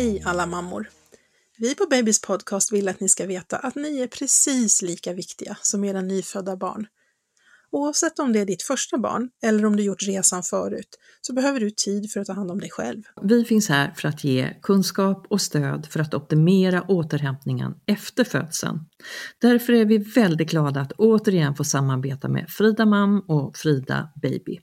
Hej alla mammor! Vi på Babys podcast vill att ni ska veta att ni är precis lika viktiga som era nyfödda barn. Oavsett om det är ditt första barn eller om du gjort resan förut så behöver du tid för att ta hand om dig själv. Vi finns här för att ge kunskap och stöd för att optimera återhämtningen efter födseln. Därför är vi väldigt glada att återigen få samarbeta med Frida Mam och Frida Baby.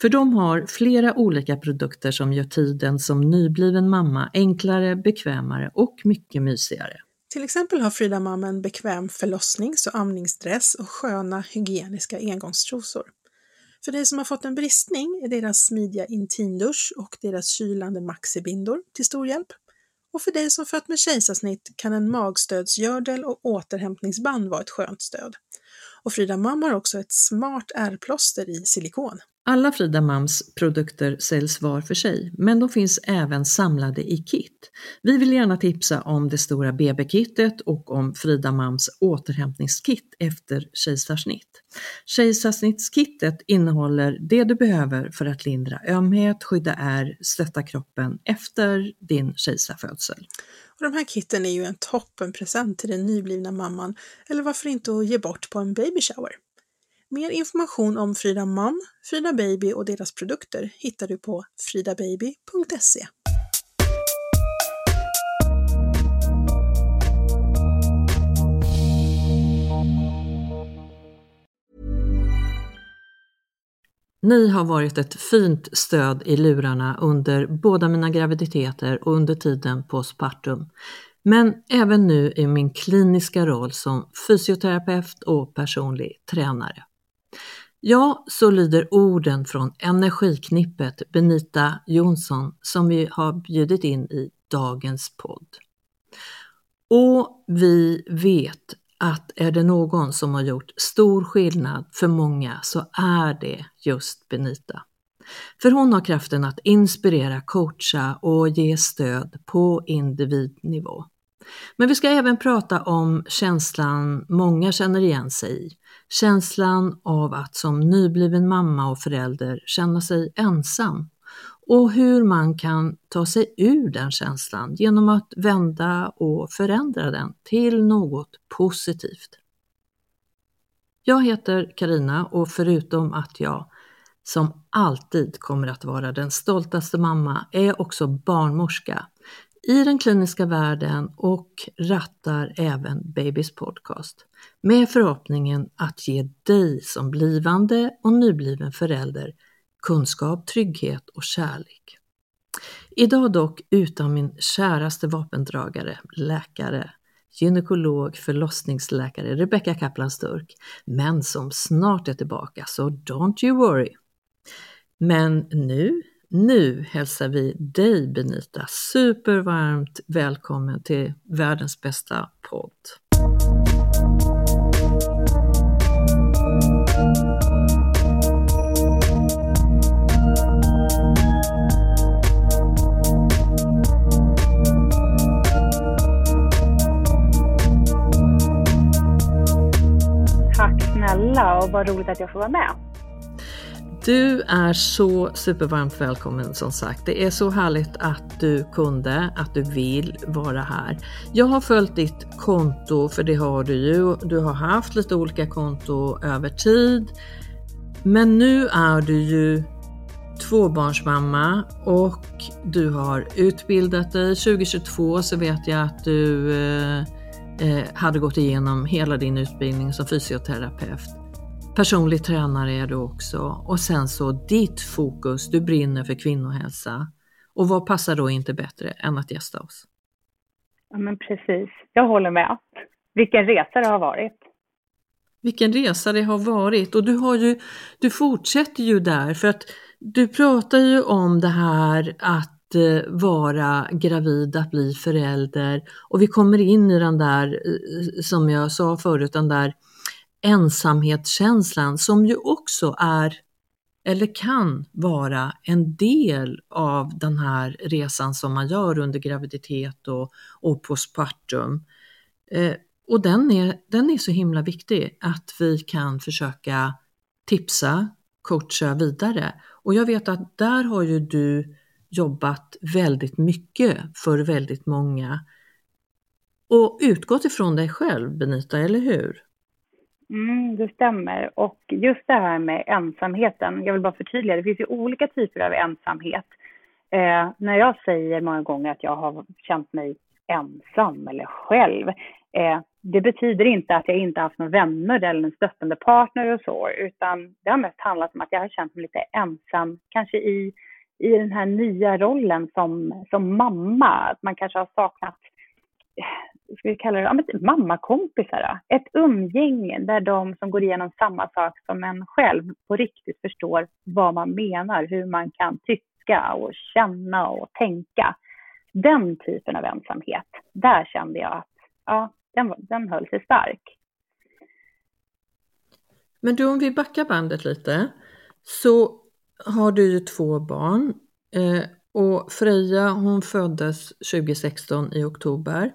För de har flera olika produkter som gör tiden som nybliven mamma enklare, bekvämare och mycket mysigare. Till exempel har Frida Mam en bekväm förlossnings och amningsdress och sköna hygieniska engångstrosor. För dig som har fått en bristning är deras smidiga intimdusch och deras kylande maxibindor till stor hjälp. Och för dig som fött med kejsarsnitt kan en magstödsgördel och återhämtningsband vara ett skönt stöd. Och Frida Mam har också ett smart ärrplåster i silikon. Alla Frida Mams produkter säljs var för sig, men de finns även samlade i kit. Vi vill gärna tipsa om det stora BB-kittet och om Frida Mams återhämtningskit efter kejsarsnitt. Kejsarsnittskittet innehåller det du behöver för att lindra ömhet, skydda ärr, stötta kroppen efter din kejsarfödsel. Och de här kitten är ju en toppenpresent till den nyblivna mamman, eller varför inte att ge bort på en baby shower. Mer information om Frida Mam, Frida Baby och deras produkter hittar du på fridababy.se. Ni har varit ett fint stöd i lurarna under båda mina graviditeter och under tiden på Spartum. Men även nu i min kliniska roll som fysioterapeut och personlig tränare. Ja, så lyder orden från Energiknippet Benita Jonsson som vi har bjudit in i dagens podd. Och vi vet att är det någon som har gjort stor skillnad för många så är det just Benita. För hon har kraften att inspirera, coacha och ge stöd på individnivå. Men vi ska även prata om känslan många känner igen sig i. Känslan av att som nybliven mamma och förälder känna sig ensam och hur man kan ta sig ur den känslan genom att vända och förändra den till något positivt. Jag heter Karina och förutom att jag som alltid kommer att vara den stoltaste mamma är jag också barnmorska i den kliniska världen och rattar även Babys podcast med förhoppningen att ge dig som blivande och nybliven förälder kunskap, trygghet och kärlek. Idag dock utan min käraste vapendragare, läkare, gynekolog, förlossningsläkare Rebecca Kaplan Sturk, men som snart är tillbaka, så don't you worry. Men nu nu hälsar vi dig Benita supervarmt välkommen till världens bästa podd. Tack snälla och vad roligt att jag får vara med. Du är så supervarmt välkommen som sagt. Det är så härligt att du kunde, att du vill vara här. Jag har följt ditt konto, för det har du ju. Du har haft lite olika konto över tid. Men nu är du ju tvåbarnsmamma och du har utbildat dig. 2022 så vet jag att du eh, eh, hade gått igenom hela din utbildning som fysioterapeut. Personlig tränare är du också och sen så ditt fokus, du brinner för kvinnohälsa. Och vad passar då inte bättre än att gästa oss? Ja men precis, jag håller med. Vilken resa det har varit. Vilken resa det har varit och du har ju, du fortsätter ju där för att du pratar ju om det här att eh, vara gravid, att bli förälder och vi kommer in i den där, eh, som jag sa förut, den där ensamhetskänslan som ju också är eller kan vara en del av den här resan som man gör under graviditet och, och postpartum. Eh, och den är, den är så himla viktig att vi kan försöka tipsa, coacha vidare. Och jag vet att där har ju du jobbat väldigt mycket för väldigt många och utgått ifrån dig själv Benita, eller hur? Mm, det stämmer. Och just det här med ensamheten, jag vill bara förtydliga, det finns ju olika typer av ensamhet. Eh, när jag säger många gånger att jag har känt mig ensam eller själv, eh, det betyder inte att jag inte haft några vänner eller en stöttande partner och så, utan det har mest handlat om att jag har känt mig lite ensam, kanske i, i den här nya rollen som, som mamma. Att man kanske har saknat ska vi kalla det, ja, men typ mammakompisar. Ett umgänge där de som går igenom samma sak som en själv på riktigt förstår vad man menar, hur man kan tycka och känna och tänka. Den typen av ensamhet, där kände jag att ja, den, den höll sig stark. Men du, om vi backar bandet lite, så har du ju två barn eh, och Freja hon föddes 2016 i oktober.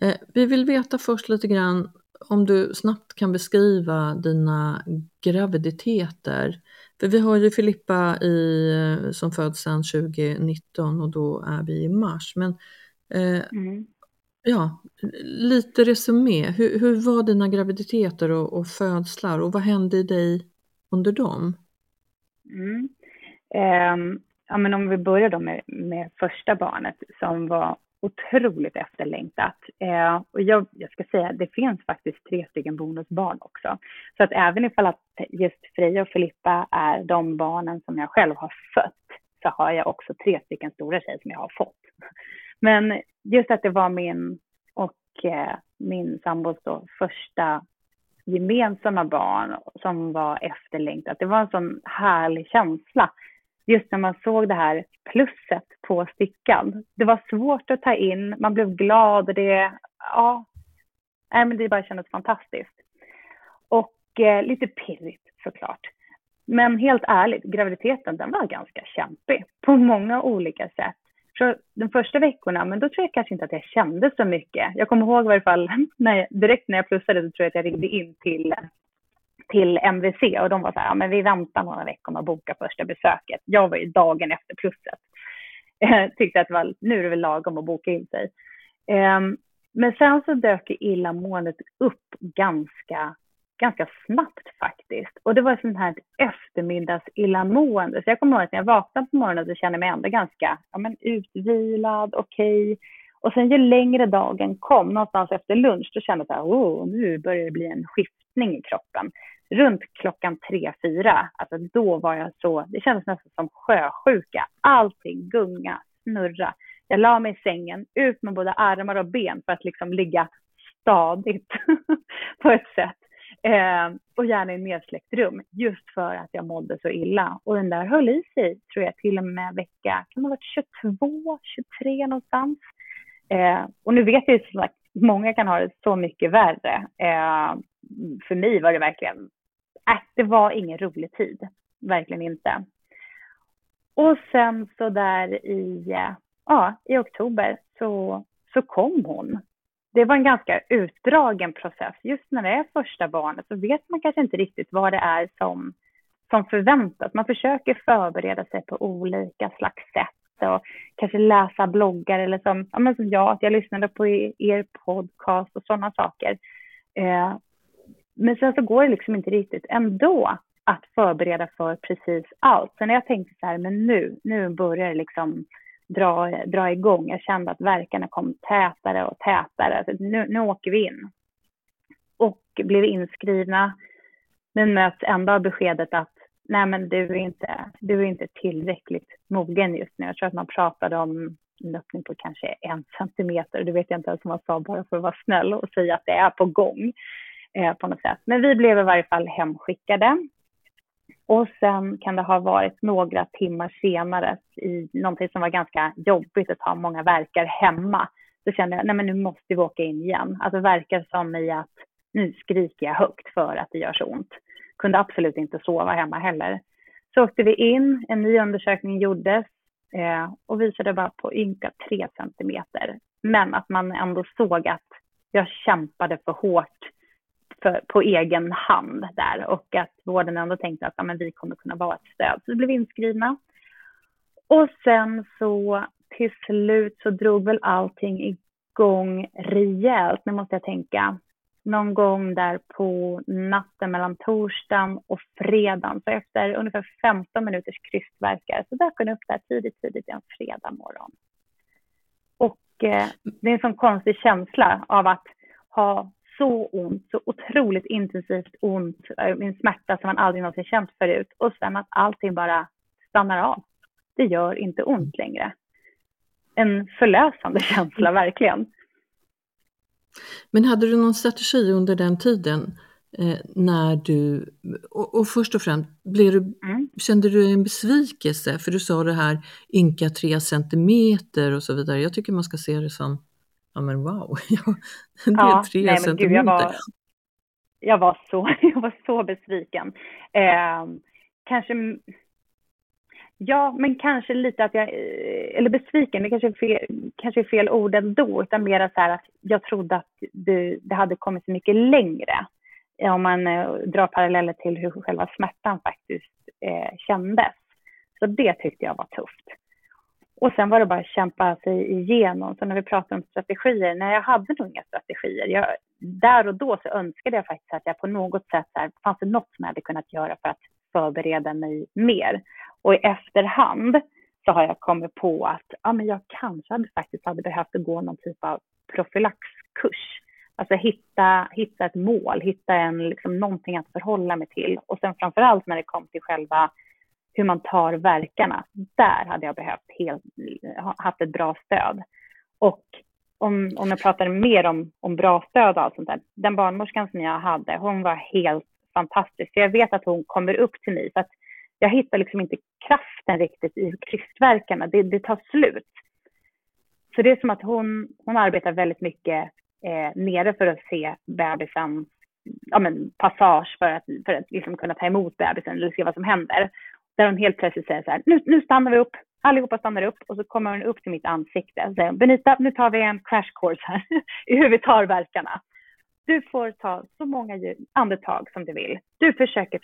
Eh, vi vill veta först lite grann om du snabbt kan beskriva dina graviditeter. För vi har ju Filippa i, eh, som föds sedan 2019 och då är vi i mars. Men eh, mm. ja, lite resumé. Hur, hur var dina graviditeter och, och födslar och vad hände i dig under dem? Mm. Um, ja, men om vi börjar då med, med första barnet som var otroligt efterlängtat. Eh, och jag, jag ska säga, det finns faktiskt tre stycken bonusbarn också. Så att även ifall att just Freja och Filippa är de barnen som jag själv har fött, så har jag också tre stycken stora tjejer som jag har fått. Men just att det var min och eh, min sambos då första gemensamma barn som var efterlängtat. Det var en sån härlig känsla just när man såg det här plusset på stickan. Det var svårt att ta in, man blev glad och det, ja, nej, men det bara kändes fantastiskt. Och eh, lite pirrigt såklart. Men helt ärligt, graviditeten den var ganska kämpig på många olika sätt. Så de första veckorna, men då tror jag kanske inte att jag kände så mycket. Jag kommer ihåg i varje fall, när jag, direkt när jag plussade så tror jag att jag ringde in till till MVC och de var så här, ja, men vi väntar några veckor med att boka första besöket. Jag var ju dagen efter plusset. Eh, tyckte att det var, nu är det väl lagom att boka in sig. Eh, men sen så dök illamåendet upp ganska, ganska snabbt faktiskt. Och det var ett sånt här eftermiddagsillamående. Så jag kommer ihåg att när jag vaknade på morgonen så kände jag mig ändå ganska ja, men utvilad, okej. Okay. Och sen ju längre dagen kom, någonstans efter lunch, då kände jag att oh, nu börjar det bli en skiftning i kroppen runt klockan tre, fyra, alltså då var jag så, det kändes nästan som sjösjuka. Allting gunga, snurra. Jag la mig i sängen, ut med både armar och ben för att liksom ligga stadigt på ett sätt. Eh, och gärna i nedsläckt rum, just för att jag mådde så illa. Och den där höll i sig, tror jag, till och med vecka, kan det ha varit 22, 23 någonstans. Eh, och nu vet jag ju som sagt, många kan ha det så mycket värre. Eh, för mig var det verkligen äh, det var ingen rolig tid. Verkligen inte. Och sen så där i, eh, ja, i oktober så, så kom hon. Det var en ganska utdragen process. Just när det är första barnet så vet man kanske inte riktigt vad det är som, som förväntas. Man försöker förbereda sig på olika slags sätt och kanske läsa bloggar eller som, ja, men som jag, att jag lyssnade på er podcast och sådana saker. Eh, men sen så går det liksom inte riktigt ändå att förbereda för precis allt. Så när jag tänkte så här, men nu, nu börjar det liksom dra, dra igång. Jag kände att verkarna kom tätare och tätare. Så nu, nu åker vi in. Och blev inskrivna, men möts ändå av beskedet att nej men du är inte, du är inte tillräckligt mogen just nu. Jag tror att man pratade om en öppning på kanske en centimeter. Det vet jag inte ens om man sa bara för att vara snäll och säga att det är på gång eh, på något sätt. Men vi blev i varje fall hemskickade. Och sen kan det ha varit några timmar senare i någonting som var ganska jobbigt att ha många verkar hemma. Så kände jag, nej men nu måste vi åka in igen. Alltså verkar som i att nu skriker jag högt för att det gör så ont. Kunde absolut inte sova hemma heller. Så åkte vi in, en ny undersökning gjordes eh, och visade bara på ynka tre centimeter. Men att man ändå såg att jag kämpade för hårt för, på egen hand där och att vården ändå tänkte att ja, men vi kommer kunna vara ett stöd. Så vi blev inskrivna. Och sen så till slut så drog väl allting igång rejält. Nu måste jag tänka. Någon gång där på natten mellan torsdagen och fredagen. Så efter ungefär 15 minuters krystvärkar så dök hon upp där tidigt, tidigt en fredag morgon. Och eh, det är en sån konstig känsla av att ha så ont, så otroligt intensivt ont, en eh, smärta som man aldrig någonsin känt förut och sen att allting bara stannar av. Det gör inte ont längre. En förlösande känsla, verkligen. Men hade du någon strategi under den tiden eh, när du, och, och, först och främst, blev du, mm. kände du en besvikelse? För du sa det här ynka tre centimeter och så vidare. Jag tycker man ska se det som, ja men wow, det är ja, tre nej, centimeter. Gud, jag, var, jag, var så, jag var så besviken. Eh, kanske Ja, men kanske lite att jag, eh, eller besviken, det kanske är fel, kanske är fel ord ändå, utan mer så här att jag trodde att det, det hade kommit så mycket längre. Om man eh, drar paralleller till hur själva smärtan faktiskt eh, kändes. Så det tyckte jag var tufft. Och sen var det bara att kämpa sig igenom. Så när vi pratar om strategier, nej jag hade nog inga strategier. Jag, där och då så önskade jag faktiskt att jag på något sätt, här, fanns det något som jag hade kunnat göra för att förbereda mig mer. Och i efterhand så har jag kommit på att ja, men jag kanske hade faktiskt hade behövt gå någon typ av profylaxkurs. Alltså hitta, hitta ett mål, hitta en, liksom, någonting att förhålla mig till. Och sen framför allt när det kom till själva hur man tar verkarna. Där hade jag behövt helt, haft ett bra stöd. Och om, om jag pratar mer om, om bra stöd och allt sånt där. Den barnmorskan som jag hade, hon var helt fantastisk. Jag vet att hon kommer upp till mig. För att jag hittar liksom inte kraften riktigt i krystverkarna. Det, det tar slut. Så det är som att hon, hon arbetar väldigt mycket eh, nere för att se bebisen, ja men passage för att, för att liksom kunna ta emot bebisen eller se vad som händer. Där hon helt plötsligt säger så här, nu, nu stannar vi upp, allihopa stannar upp och så kommer hon upp till mitt ansikte och säger, Benita, nu tar vi en crash course här i hur vi tar verkarna. Du får ta så många andetag som du vill. Du försöker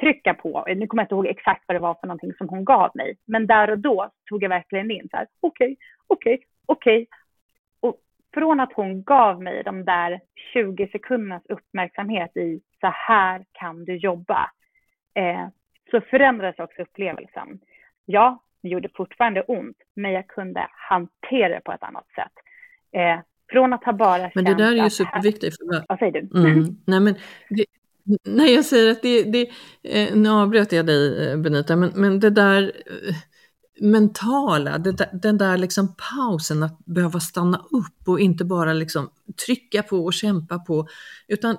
trycka på, nu kommer jag inte ihåg exakt vad det var för någonting som hon gav mig, men där och då tog jag verkligen in så här, okej, okej, okej. Och från att hon gav mig de där 20 sekundernas uppmärksamhet i så här kan du jobba, eh, så förändrades också upplevelsen. Ja, det gjorde fortfarande ont, men jag kunde hantera det på ett annat sätt. Eh, från att ha bara Men det där är ju superviktigt. För... Vad säger du? Mm. Nej, men det, nej, jag säger att det, det eh, nu avbröt jag dig eh, Benita, men, men det där eh, mentala, det den där liksom pausen att behöva stanna upp och inte bara liksom trycka på och kämpa på, utan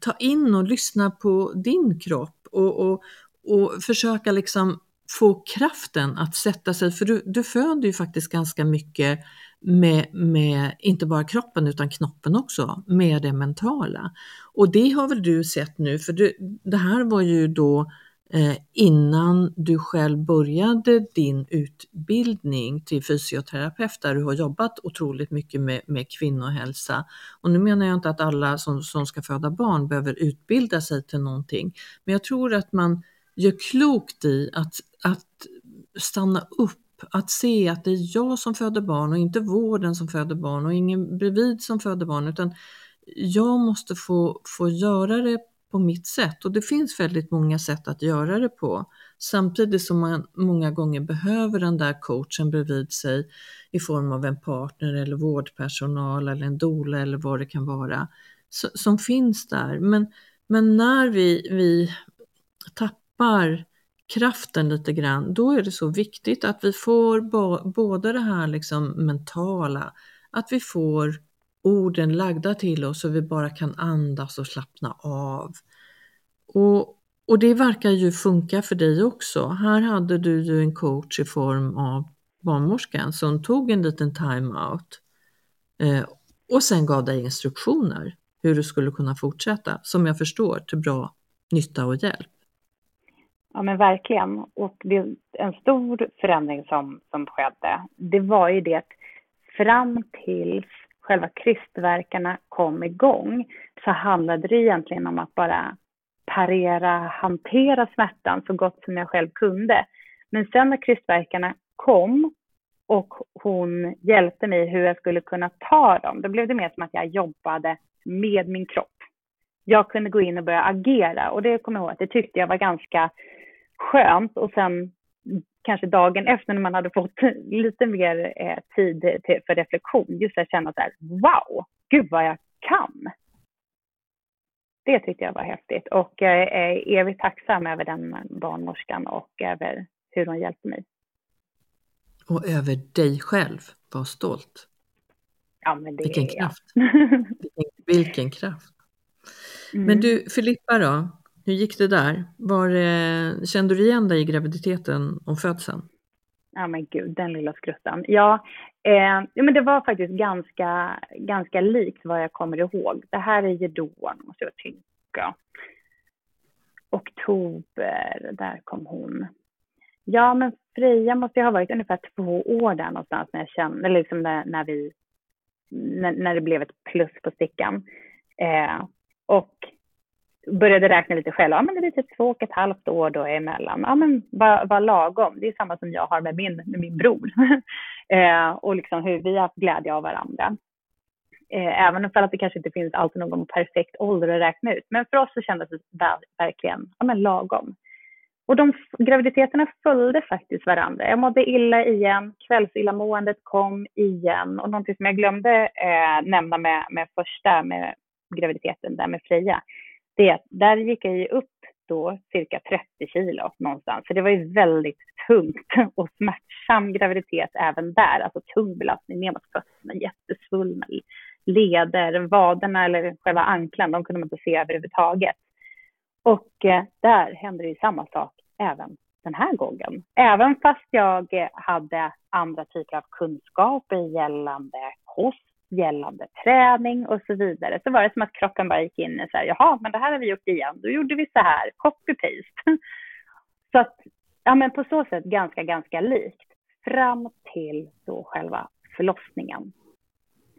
ta in och lyssna på din kropp och, och, och försöka liksom få kraften att sätta sig, för du, du föder ju faktiskt ganska mycket med, med inte bara kroppen utan knoppen också, med det mentala. Och det har väl du sett nu, för du, det här var ju då eh, innan du själv började din utbildning till fysioterapeut där du har jobbat otroligt mycket med, med kvinnohälsa. Och nu menar jag inte att alla som, som ska föda barn behöver utbilda sig till någonting, men jag tror att man gör klokt i att, att stanna upp att se att det är jag som föder barn och inte vården som föder barn och ingen bredvid som föder barn utan jag måste få, få göra det på mitt sätt och det finns väldigt många sätt att göra det på. Samtidigt som man många gånger behöver den där coachen bredvid sig i form av en partner eller vårdpersonal eller en doula eller vad det kan vara som finns där. Men, men när vi, vi tappar kraften lite grann, då är det så viktigt att vi får både det här liksom mentala, att vi får orden lagda till oss så vi bara kan andas och slappna av. Och, och det verkar ju funka för dig också. Här hade du ju en coach i form av barnmorskan som tog en liten time-out eh, och sen gav dig instruktioner hur du skulle kunna fortsätta, som jag förstår, till bra nytta och hjälp. Ja men verkligen. Och det, en stor förändring som, som skedde, det var ju det att fram tills själva krystverkarna kom igång så handlade det egentligen om att bara parera, hantera smärtan så gott som jag själv kunde. Men sen när krystverkarna kom och hon hjälpte mig hur jag skulle kunna ta dem. Då blev det mer som att jag jobbade med min kropp. Jag kunde gå in och börja agera och det kommer jag ihåg att det tyckte jag var ganska skönt och sen kanske dagen efter när man hade fått lite mer eh, tid till, för reflektion, just att känna så här, wow, gud vad jag kan. Det tyckte jag var häftigt och jag är evigt tacksam över den barnmorskan och över hur hon hjälpte mig. Och över dig själv, var stolt. Ja, men det vilken är kraft! vilken, vilken kraft! Mm. Men du Filippa då, hur gick det där? Var, eh, kände du igen dig i graviditeten och födseln? Ja men gud, den lilla skruttan. Ja, eh, ja men det var faktiskt ganska, ganska likt vad jag kommer ihåg. Det här är ju då, måste jag tänka, oktober, där kom hon. Ja, men Freja måste ju ha varit ungefär två år där någonstans när jag kände, eller liksom när, när vi, när, när det blev ett plus på stickan. Eh, och började räkna lite själv. Ja, men det är typ två och ett halvt år då emellan. Ja, men vad, vad lagom. Det är samma som jag har med min, med min bror. eh, och liksom hur vi har haft glädje av varandra. Eh, även om det kanske inte finns alltid någon perfekt ålder att räkna ut. Men för oss så kändes det verkligen ja, men lagom. Och de graviditeterna följde faktiskt varandra. Jag mådde illa igen, kvällsillamåendet kom igen. Och någonting som jag glömde eh, nämna med, med första, med graviditeten där med Freja, det är att där gick jag ju upp då cirka 30 kilo någonstans. Så det var ju väldigt tungt och smärtsam graviditet även där. Alltså tung belastning ner mot fötterna, jättesvullna leder, vaderna eller själva anklan, de kunde man inte se överhuvudtaget. Och eh, där hände det ju samma sak även den här gången. Även fast jag hade andra typer av kunskaper gällande kost gällande träning och så vidare, så var det som att kroppen bara gick in i så här, jaha, men det här har vi gjort igen, då gjorde vi så här, copy-paste. Så att, ja men på så sätt ganska, ganska likt, fram till då själva förlossningen.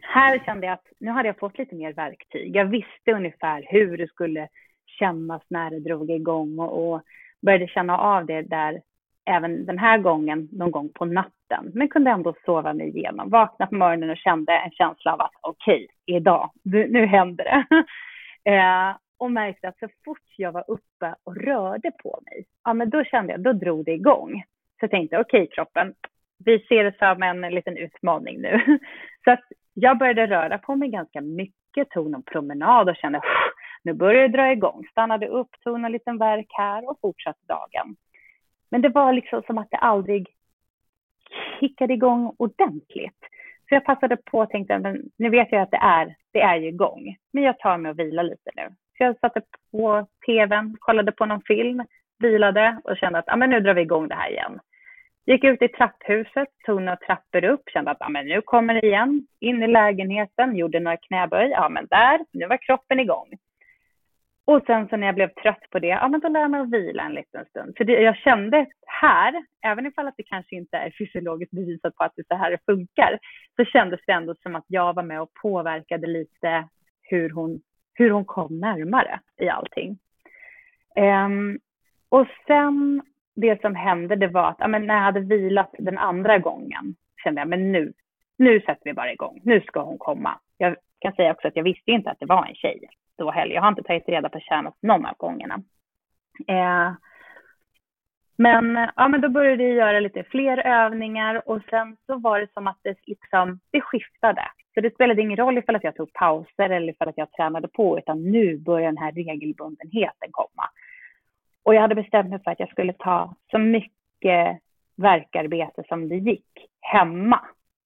Här kände jag att nu hade jag fått lite mer verktyg. Jag visste ungefär hur det skulle kännas när det drog igång och, och började känna av det där även den här gången någon gång på natten, men kunde ändå sova mig igenom. Vaknade på morgonen och kände en känsla av att okej, okay, idag, nu händer det. eh, och märkte att så fort jag var uppe och rörde på mig, ja men då kände jag, då drog det igång. Så jag tänkte, okej okay, kroppen, vi ser det som en liten utmaning nu. så att jag började röra på mig ganska mycket, tog någon promenad och kände, nu börjar det dra igång. Stannade upp, tog en liten verk här och fortsatte dagen. Men det var liksom som att det aldrig kickade igång ordentligt. Så jag passade på och tänkte, men nu vet jag att det är, det är ju igång, men jag tar mig och vilar lite nu. Så jag satte på tvn, kollade på någon film, vilade och kände att ah, men nu drar vi igång det här igen. Gick ut i trapphuset, tog några trappor upp, kände att ah, men nu kommer det igen. In i lägenheten, gjorde några knäböj, ja men där, nu var kroppen igång. Och sen så när jag blev trött på det, ja men då lär jag mig att vila en liten stund. För det, jag kände här, även ifall att det kanske inte är fysiologiskt bevisat på att det är så här det funkar, så kändes det ändå som att jag var med och påverkade lite hur hon, hur hon kom närmare i allting. Um, och sen det som hände, det var att ja, men när jag hade vilat den andra gången kände jag, men nu, nu sätter vi bara igång. Nu ska hon komma. Jag kan säga också att jag visste inte att det var en tjej då heller. Jag har inte tagit reda på könet någon av gångerna. Eh, men, ja, men då började jag göra lite fler övningar och sen så var det som att det, liksom, det skiftade. Så det spelade ingen roll ifall att jag tog pauser eller ifall att jag tränade på, utan nu började den här regelbundenheten komma. Och jag hade bestämt mig för att jag skulle ta så mycket verkarbete som det gick hemma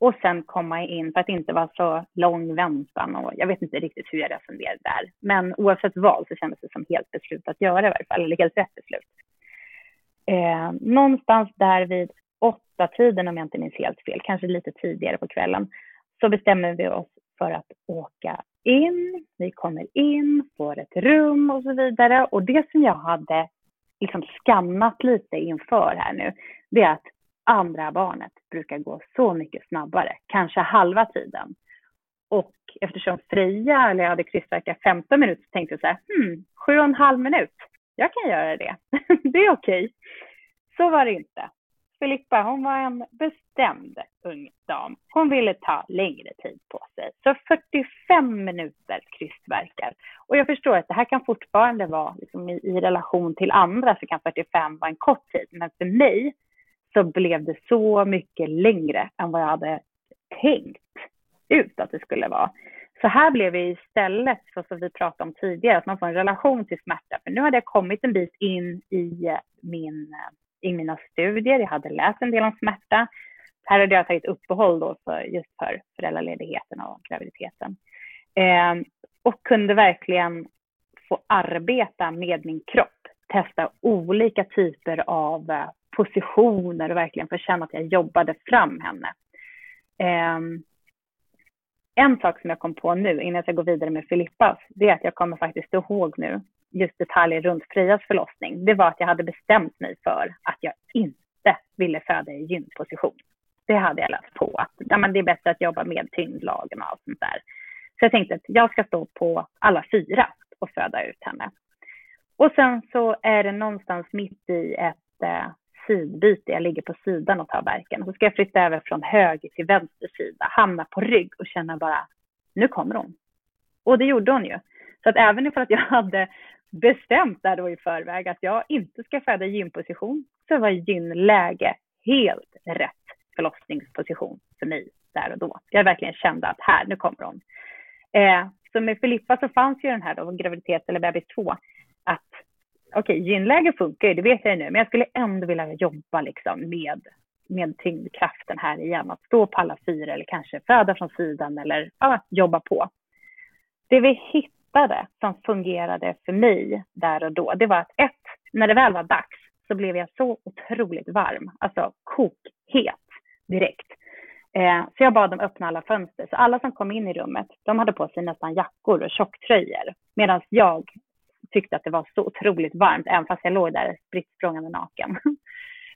och sen komma in för att inte vara så lång väntan och jag vet inte riktigt hur jag resonerade där. Men oavsett vad så kändes det som helt beslut att göra i varje fall, eller helt rätt beslut. Eh, någonstans där vid åtta tiden om jag inte minns helt fel, kanske lite tidigare på kvällen, så bestämmer vi oss för att åka in. Vi kommer in, får ett rum och så vidare. Och det som jag hade liksom skannat lite inför här nu, det är att andra barnet brukar gå så mycket snabbare, kanske halva tiden. Och eftersom Freja, eller jag hade kryssverkat 15 minuter, så tänkte jag så här, hmm, sju och en halv minut, jag kan göra det. det är okej. Okay. Så var det inte. Filippa, hon var en bestämd ung dam. Hon ville ta längre tid på sig. Så 45 minuter krystverkar. Och jag förstår att det här kan fortfarande vara liksom i, i relation till andra så kan 45 vara en kort tid. Men för mig så blev det så mycket längre än vad jag hade tänkt ut att det skulle vara. Så här blev det istället, så som vi pratade om tidigare, att man får en relation till smärta. För nu hade jag kommit en bit in i, eh, min, eh, i mina studier, jag hade läst en del om smärta. Här hade jag tagit uppehåll då för, just för föräldraledigheten och graviditeten. Eh, och kunde verkligen få arbeta med min kropp, testa olika typer av eh, positioner och verkligen få känna att jag jobbade fram henne. Ehm, en sak som jag kom på nu innan jag ska gå vidare med Filippas, det är att jag kommer faktiskt ihåg nu just detaljer runt Frias förlossning. Det var att jag hade bestämt mig för att jag inte ville föda i gynposition. Det hade jag läst på, att ja, men det är bättre att jobba med tyngdlagen och allt sånt där. Så jag tänkte att jag ska stå på alla fyra och föda ut henne. Och sen så är det någonstans mitt i ett eh, sidbyte, jag ligger på sidan och tar verken. Så ska jag flytta över från höger till vänster sida, hamna på rygg och känna bara, nu kommer hon. Och det gjorde hon ju. Så att även ifall att jag hade bestämt där då i förväg att jag inte ska föda i gynposition, så var gynläge helt rätt förlossningsposition för mig där och då. Jag verkligen kände att här, nu kommer hon. Eh, så med Filippa så fanns ju den här då, graviditet eller bebis 2, att okej, okay, gynläge funkar ju, det vet jag nu, men jag skulle ändå vilja jobba liksom med, med tyngdkraften här igen. Att stå på alla fyra eller kanske föda från sidan eller ja, jobba på. Det vi hittade som fungerade för mig där och då, det var att ett, när det väl var dags så blev jag så otroligt varm, alltså kokhet direkt. Eh, så jag bad dem öppna alla fönster. Så alla som kom in i rummet, de hade på sig nästan jackor och tjocktröjor. Medan jag tyckte att det var så otroligt varmt, även fast jag låg där spritt språngande naken.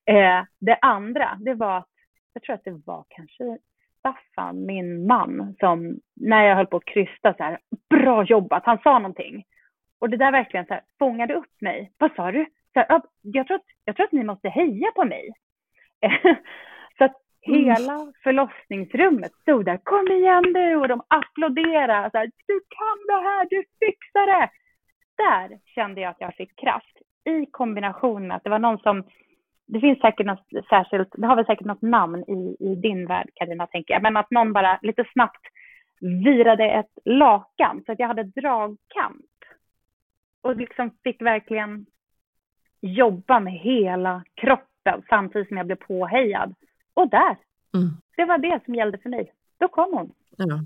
eh, det andra, det var att, jag tror att det var kanske Staffan, min man, som när jag höll på att krysta så här, bra jobbat, han sa någonting. Och det där verkligen så här, fångade upp mig. Vad sa du? Så här, jag, tror att, jag tror att ni måste heja på mig. så att mm. hela förlossningsrummet stod där, kom igen nu, och de applåderade. Så här, du kan det här, du fixar det där kände jag att jag fick kraft i kombination med att det var någon som det finns säkert något särskilt, det har väl säkert något namn i, i din värld Karina tänker jag, men att någon bara lite snabbt virade ett lakan så att jag hade dragkamp. Och liksom fick verkligen jobba med hela kroppen samtidigt som jag blev påhejad. Och där, mm. det var det som gällde för mig. Då kom hon. Ja.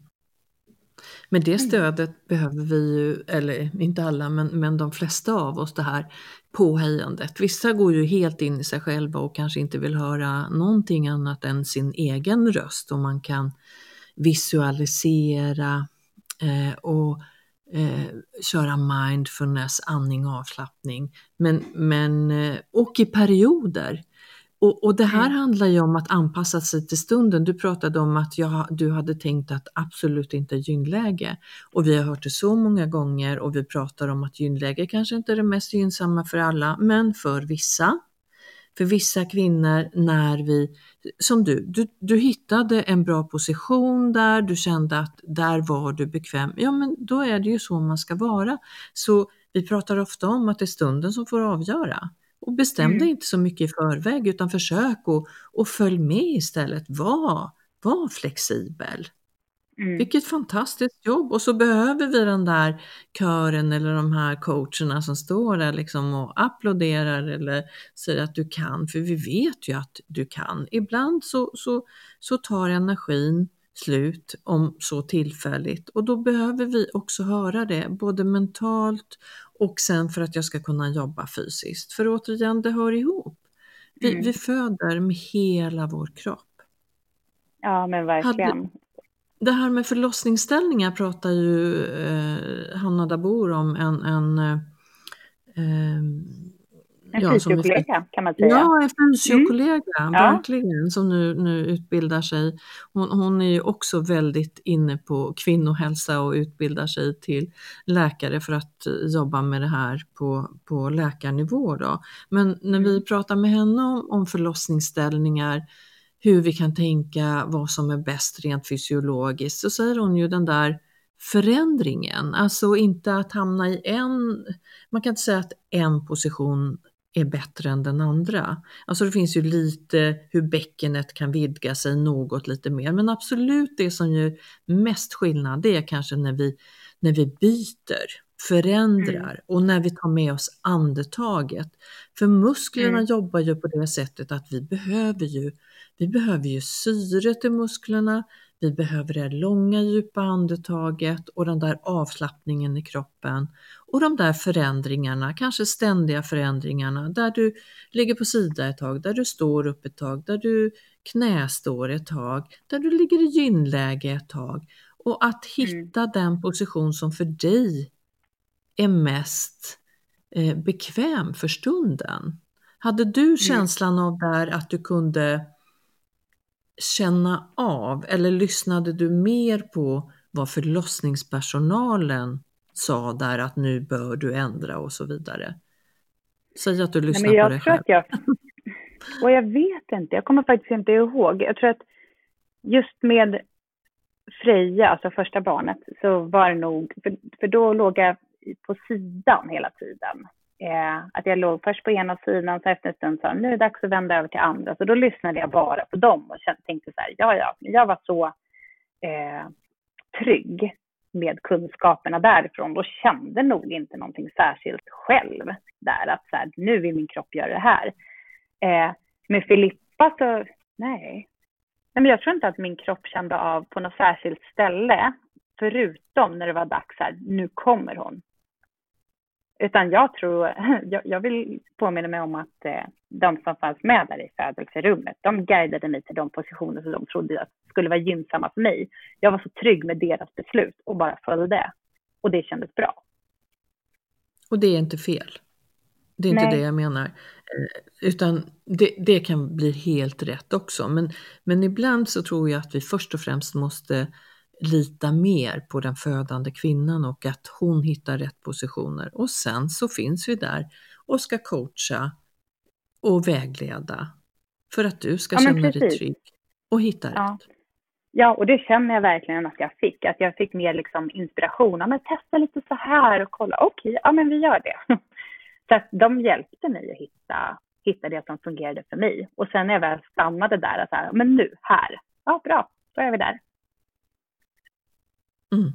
Men det mm. stödet behöver vi ju, eller inte alla, men, men de flesta av oss, det här påhejandet. Vissa går ju helt in i sig själva och kanske inte vill höra någonting annat än sin egen röst och man kan visualisera eh, och eh, köra mindfulness, andning och avslappning. Men, men, eh, och i perioder. Och, och det här mm. handlar ju om att anpassa sig till stunden. Du pratade om att jag, du hade tänkt att absolut inte gynläge. Och vi har hört det så många gånger och vi pratar om att gynläge kanske inte är det mest gynnsamma för alla, men för vissa. För vissa kvinnor när vi, som du, du, du hittade en bra position där, du kände att där var du bekväm. Ja men då är det ju så man ska vara. Så vi pratar ofta om att det är stunden som får avgöra. Och bestäm dig mm. inte så mycket i förväg utan försök och, och följ med istället. Var, var flexibel. Mm. Vilket fantastiskt jobb! Och så behöver vi den där kören eller de här coacherna som står där liksom och applåderar eller säger att du kan, för vi vet ju att du kan. Ibland så, så, så tar energin slut, om så tillfälligt. Och då behöver vi också höra det, både mentalt och sen för att jag ska kunna jobba fysiskt. För återigen, det hör ihop. Vi, mm. vi föder med hela vår kropp. Ja, men verkligen. Hade, det här med förlossningsställningar pratar ju eh, Hanna Dabor om, en, en eh, En ja, fysiokollega kan man säga. Ja, en fysiokollega, mm. verkligen, som nu, nu utbildar sig. Hon, hon är ju också väldigt inne på kvinnohälsa och utbildar sig till läkare för att jobba med det här på, på läkarnivå. Då. Men när vi mm. pratar med henne om, om förlossningsställningar, hur vi kan tänka vad som är bäst rent fysiologiskt, så säger hon ju den där förändringen, alltså inte att hamna i en, man kan inte säga att en position är bättre än den andra. Alltså det finns ju lite hur bäckenet kan vidga sig något lite mer, men absolut det som gör mest skillnad det är kanske när vi, när vi byter, förändrar mm. och när vi tar med oss andetaget. För musklerna mm. jobbar ju på det sättet att vi behöver ju, vi behöver ju syre till musklerna, vi behöver det långa djupa andetaget och den där avslappningen i kroppen och de där förändringarna, kanske ständiga förändringarna där du ligger på sida ett tag, där du står upp ett tag, där du knästår ett tag, där du ligger i gynläge ett tag och att hitta mm. den position som för dig är mest eh, bekväm för stunden. Hade du mm. känslan av där att du kunde känna av eller lyssnade du mer på vad förlossningspersonalen sa där att nu bör du ändra och så vidare? Säg att du lyssnar Nej, på det själv. Jag, och jag vet inte, jag kommer faktiskt inte ihåg. Jag tror att just med Freja, alltså första barnet, så var det nog, för, för då låg jag på sidan hela tiden. Eh, att jag låg först på ena sidan, så efter en stund sa nu är det dags att vända över till andra. Så då lyssnade jag bara på dem och tänkte så här, ja, ja, jag var så eh, trygg med kunskaperna därifrån och kände nog inte någonting särskilt själv där, att så här, nu vill min kropp göra det här. Eh, med Filippa så, nej. nej men jag tror inte att min kropp kände av på något särskilt ställe, förutom när det var dags här, nu kommer hon. Utan jag tror, jag, jag vill påminna mig om att eh, de som fanns med där i födelserummet, de guidade mig till de positioner som de trodde skulle vara gynnsamma för mig. Jag var så trygg med deras beslut och bara följde. Och det kändes bra. Och det är inte fel. Det är inte Nej. det jag menar. Eh, utan det, det, kan bli helt rätt också. Men, men ibland så tror jag att vi först och främst måste lita mer på den födande kvinnan och att hon hittar rätt positioner. Och sen så finns vi där och ska coacha och vägleda för att du ska ja, känna dig trygg och hitta ja. rätt. Ja, och det känner jag verkligen att jag fick. Att jag fick mer liksom inspiration. Ja, men testa lite så här och kolla. Okej, okay, ja men vi gör det. Så att de hjälpte mig att hitta, hitta det som fungerade för mig. Och sen när jag väl stannade där, så här, men nu, här. Ja, bra, då är vi där. Mm.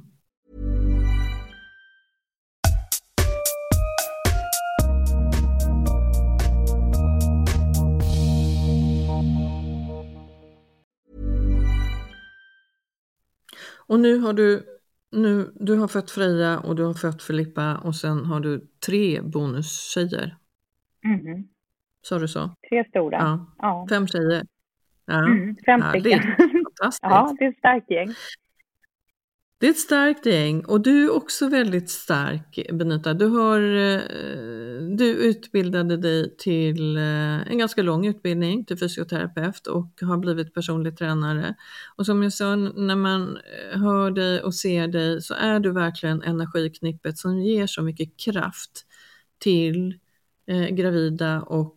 Och nu har du, nu, du har fött Freja och du har fött Filippa och sen har du tre bonustjejer. Mm. Sa du så? Tre stora. Ja. ja. Fem tjejer. Ja. Mm, fem stycken. Fantastiskt. ja, det är ett starkt gäng. Det är ett starkt gäng och du är också väldigt stark Benita. Du, har, eh, du utbildade dig till eh, en ganska lång utbildning till fysioterapeut och har blivit personlig tränare. Och som jag sa, när man eh, hör dig och ser dig så är du verkligen energiknippet som ger så mycket kraft till gravida och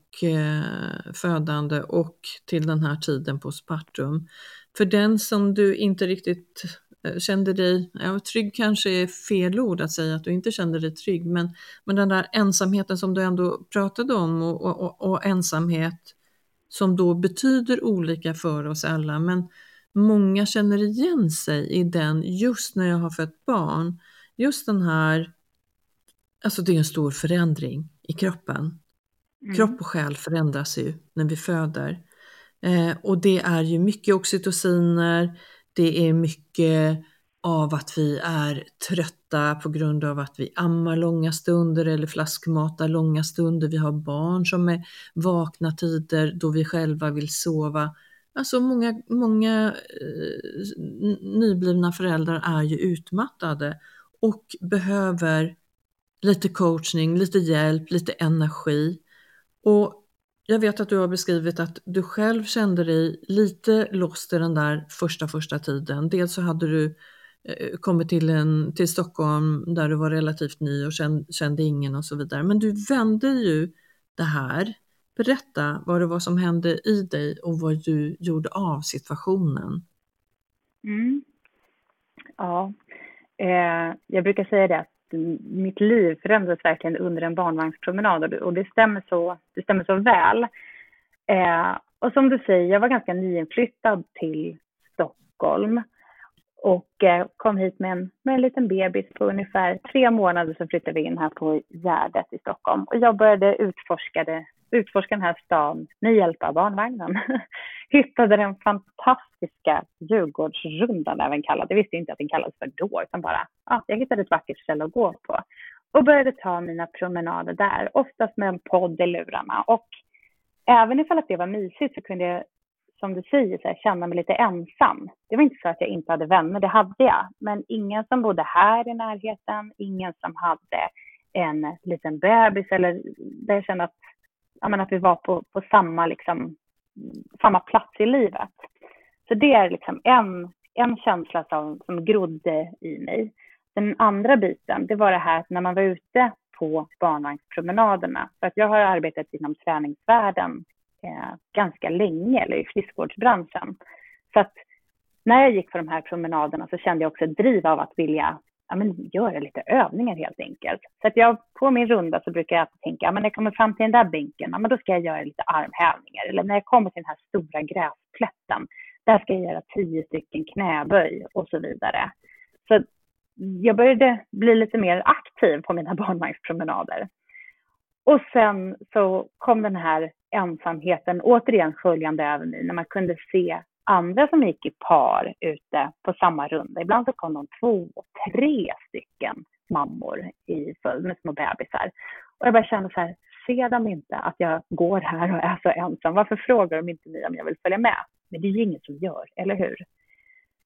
födande och till den här tiden på spartum. För den som du inte riktigt kände dig, ja, trygg kanske är fel ord att säga att du inte kände dig trygg, men, men den där ensamheten som du ändå pratade om och, och, och ensamhet som då betyder olika för oss alla, men många känner igen sig i den just när jag har fött barn. Just den här, alltså det är en stor förändring i kroppen. Mm. Kropp och själ förändras ju när vi föder. Eh, och det är ju mycket oxytociner, det är mycket av att vi är trötta på grund av att vi ammar långa stunder eller flaskmatar långa stunder. Vi har barn som är vakna tider då vi själva vill sova. Alltså många, många eh, nyblivna föräldrar är ju utmattade och behöver lite coachning, lite hjälp, lite energi. Och jag vet att du har beskrivit att du själv kände dig lite lost i den där första första tiden. Dels så hade du eh, kommit till, en, till Stockholm där du var relativt ny och kände, kände ingen och så vidare. Men du vände ju det här. Berätta vad det var som hände i dig och vad du gjorde av situationen. Mm. Ja, eh, jag brukar säga det att mitt liv förändrades verkligen under en barnvagnspromenad och det, och det, stämmer, så, det stämmer så väl. Eh, och som du säger, jag var ganska nyinflyttad till Stockholm och eh, kom hit med en, med en liten bebis på ungefär tre månader så flyttade vi in här på Gärdet i Stockholm och jag började utforska, det, utforska den här stan med hjälp av barnvagnen. Hittade den fantastiska Djurgårdsrundan även kallad. Jag visste inte att den kallades för då, utan bara, ja, jag hittade ett vackert ställe att gå på. Och började ta mina promenader där, oftast med en podd i lurarna. Och även ifall att det var mysigt så kunde jag som du säger, så här, känna mig lite ensam. Det var inte så att jag inte hade vänner, det hade jag. Men ingen som bodde här i närheten, ingen som hade en liten bebis eller där jag kände att, jag menar, att vi var på, på samma, liksom, samma plats i livet. Så det är liksom en, en känsla som, som grodde i mig. Den andra biten, det var det här att när man var ute på barnvagnspromenaderna, för att jag har arbetat inom träningsvärlden eh, ganska länge, eller i friskvårdsbranschen. Så att när jag gick på de här promenaderna så kände jag också ett driv av att vilja ja, men, göra lite övningar helt enkelt. Så att jag på min runda så brukar jag tänka, ja, men när jag kommer fram till den där bänken, ja, men då ska jag göra lite armhävningar. Eller när jag kommer till den här stora gräsplätten, där ska jag göra tio stycken knäböj och så vidare. Så jag började bli lite mer aktiv på mina barnvagnspromenader. Och sen så kom den här ensamheten återigen sköljande över mig när man kunde se andra som gick i par ute på samma runda. Ibland så kom de två, tre stycken mammor i följd med små bebisar. Och jag bara kände så här, ser de inte att jag går här och är så ensam? Varför frågar de inte mig om jag vill följa med? Men det är ju ingen som gör, eller hur?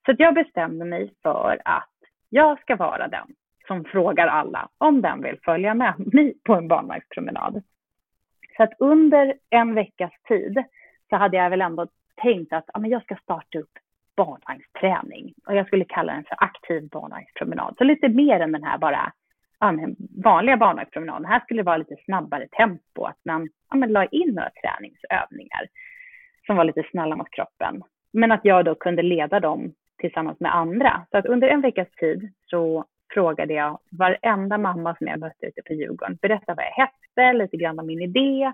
Så jag bestämde mig för att jag ska vara den som frågar alla om den vill följa med mig på en barnvagnspromenad. Så att under en veckas tid så hade jag väl ändå tänkt att ja, men jag ska starta upp barnvagnsträning och jag skulle kalla den för aktiv barnvagnspromenad. Så lite mer än den här bara ja, den vanliga barnvagnspromenaden. Här skulle det vara lite snabbare tempo, att man ja, men la in några träningsövningar som var lite snälla mot kroppen. Men att jag då kunde leda dem tillsammans med andra. Så att under en veckas tid så frågade jag varenda mamma som jag mötte ute på Djurgården, berätta vad jag hette, lite grann om min idé.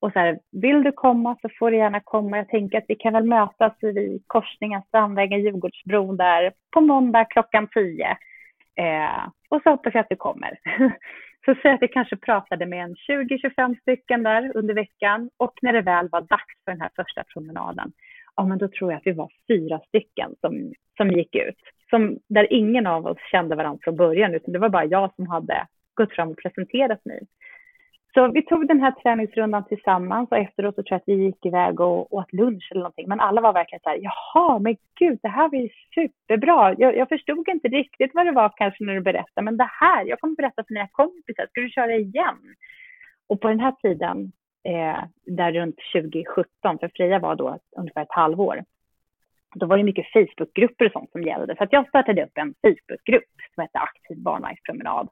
Och så här, vill du komma så får du gärna komma. Jag tänker att vi kan väl mötas vid korsningen Strandvägen, Djurgårdsbron där på måndag klockan 10. Eh, och så hoppas jag att du kommer. så säg att vi kanske pratade med en 20-25 stycken där under veckan och när det väl var dags för den här första promenaden, ja men då tror jag att vi var fyra stycken som, som gick ut som, där ingen av oss kände varandra från början, utan det var bara jag som hade gått fram och presenterat mig. Så vi tog den här träningsrundan tillsammans och efteråt så tror jag att vi gick iväg och åt lunch eller någonting. Men alla var verkligen så här, jaha, men gud, det här var ju superbra. Jag, jag förstod inte riktigt vad det var kanske när du berättade, men det här, jag kommer berätta för mina kompisar, ska du köra igen? Och på den här tiden, eh, där runt 2017, för Freja var då ungefär ett halvår, då var det mycket Facebookgrupper och sånt som gällde. Så att jag startade upp en Facebookgrupp som hette Aktiv barnvagnspromenad.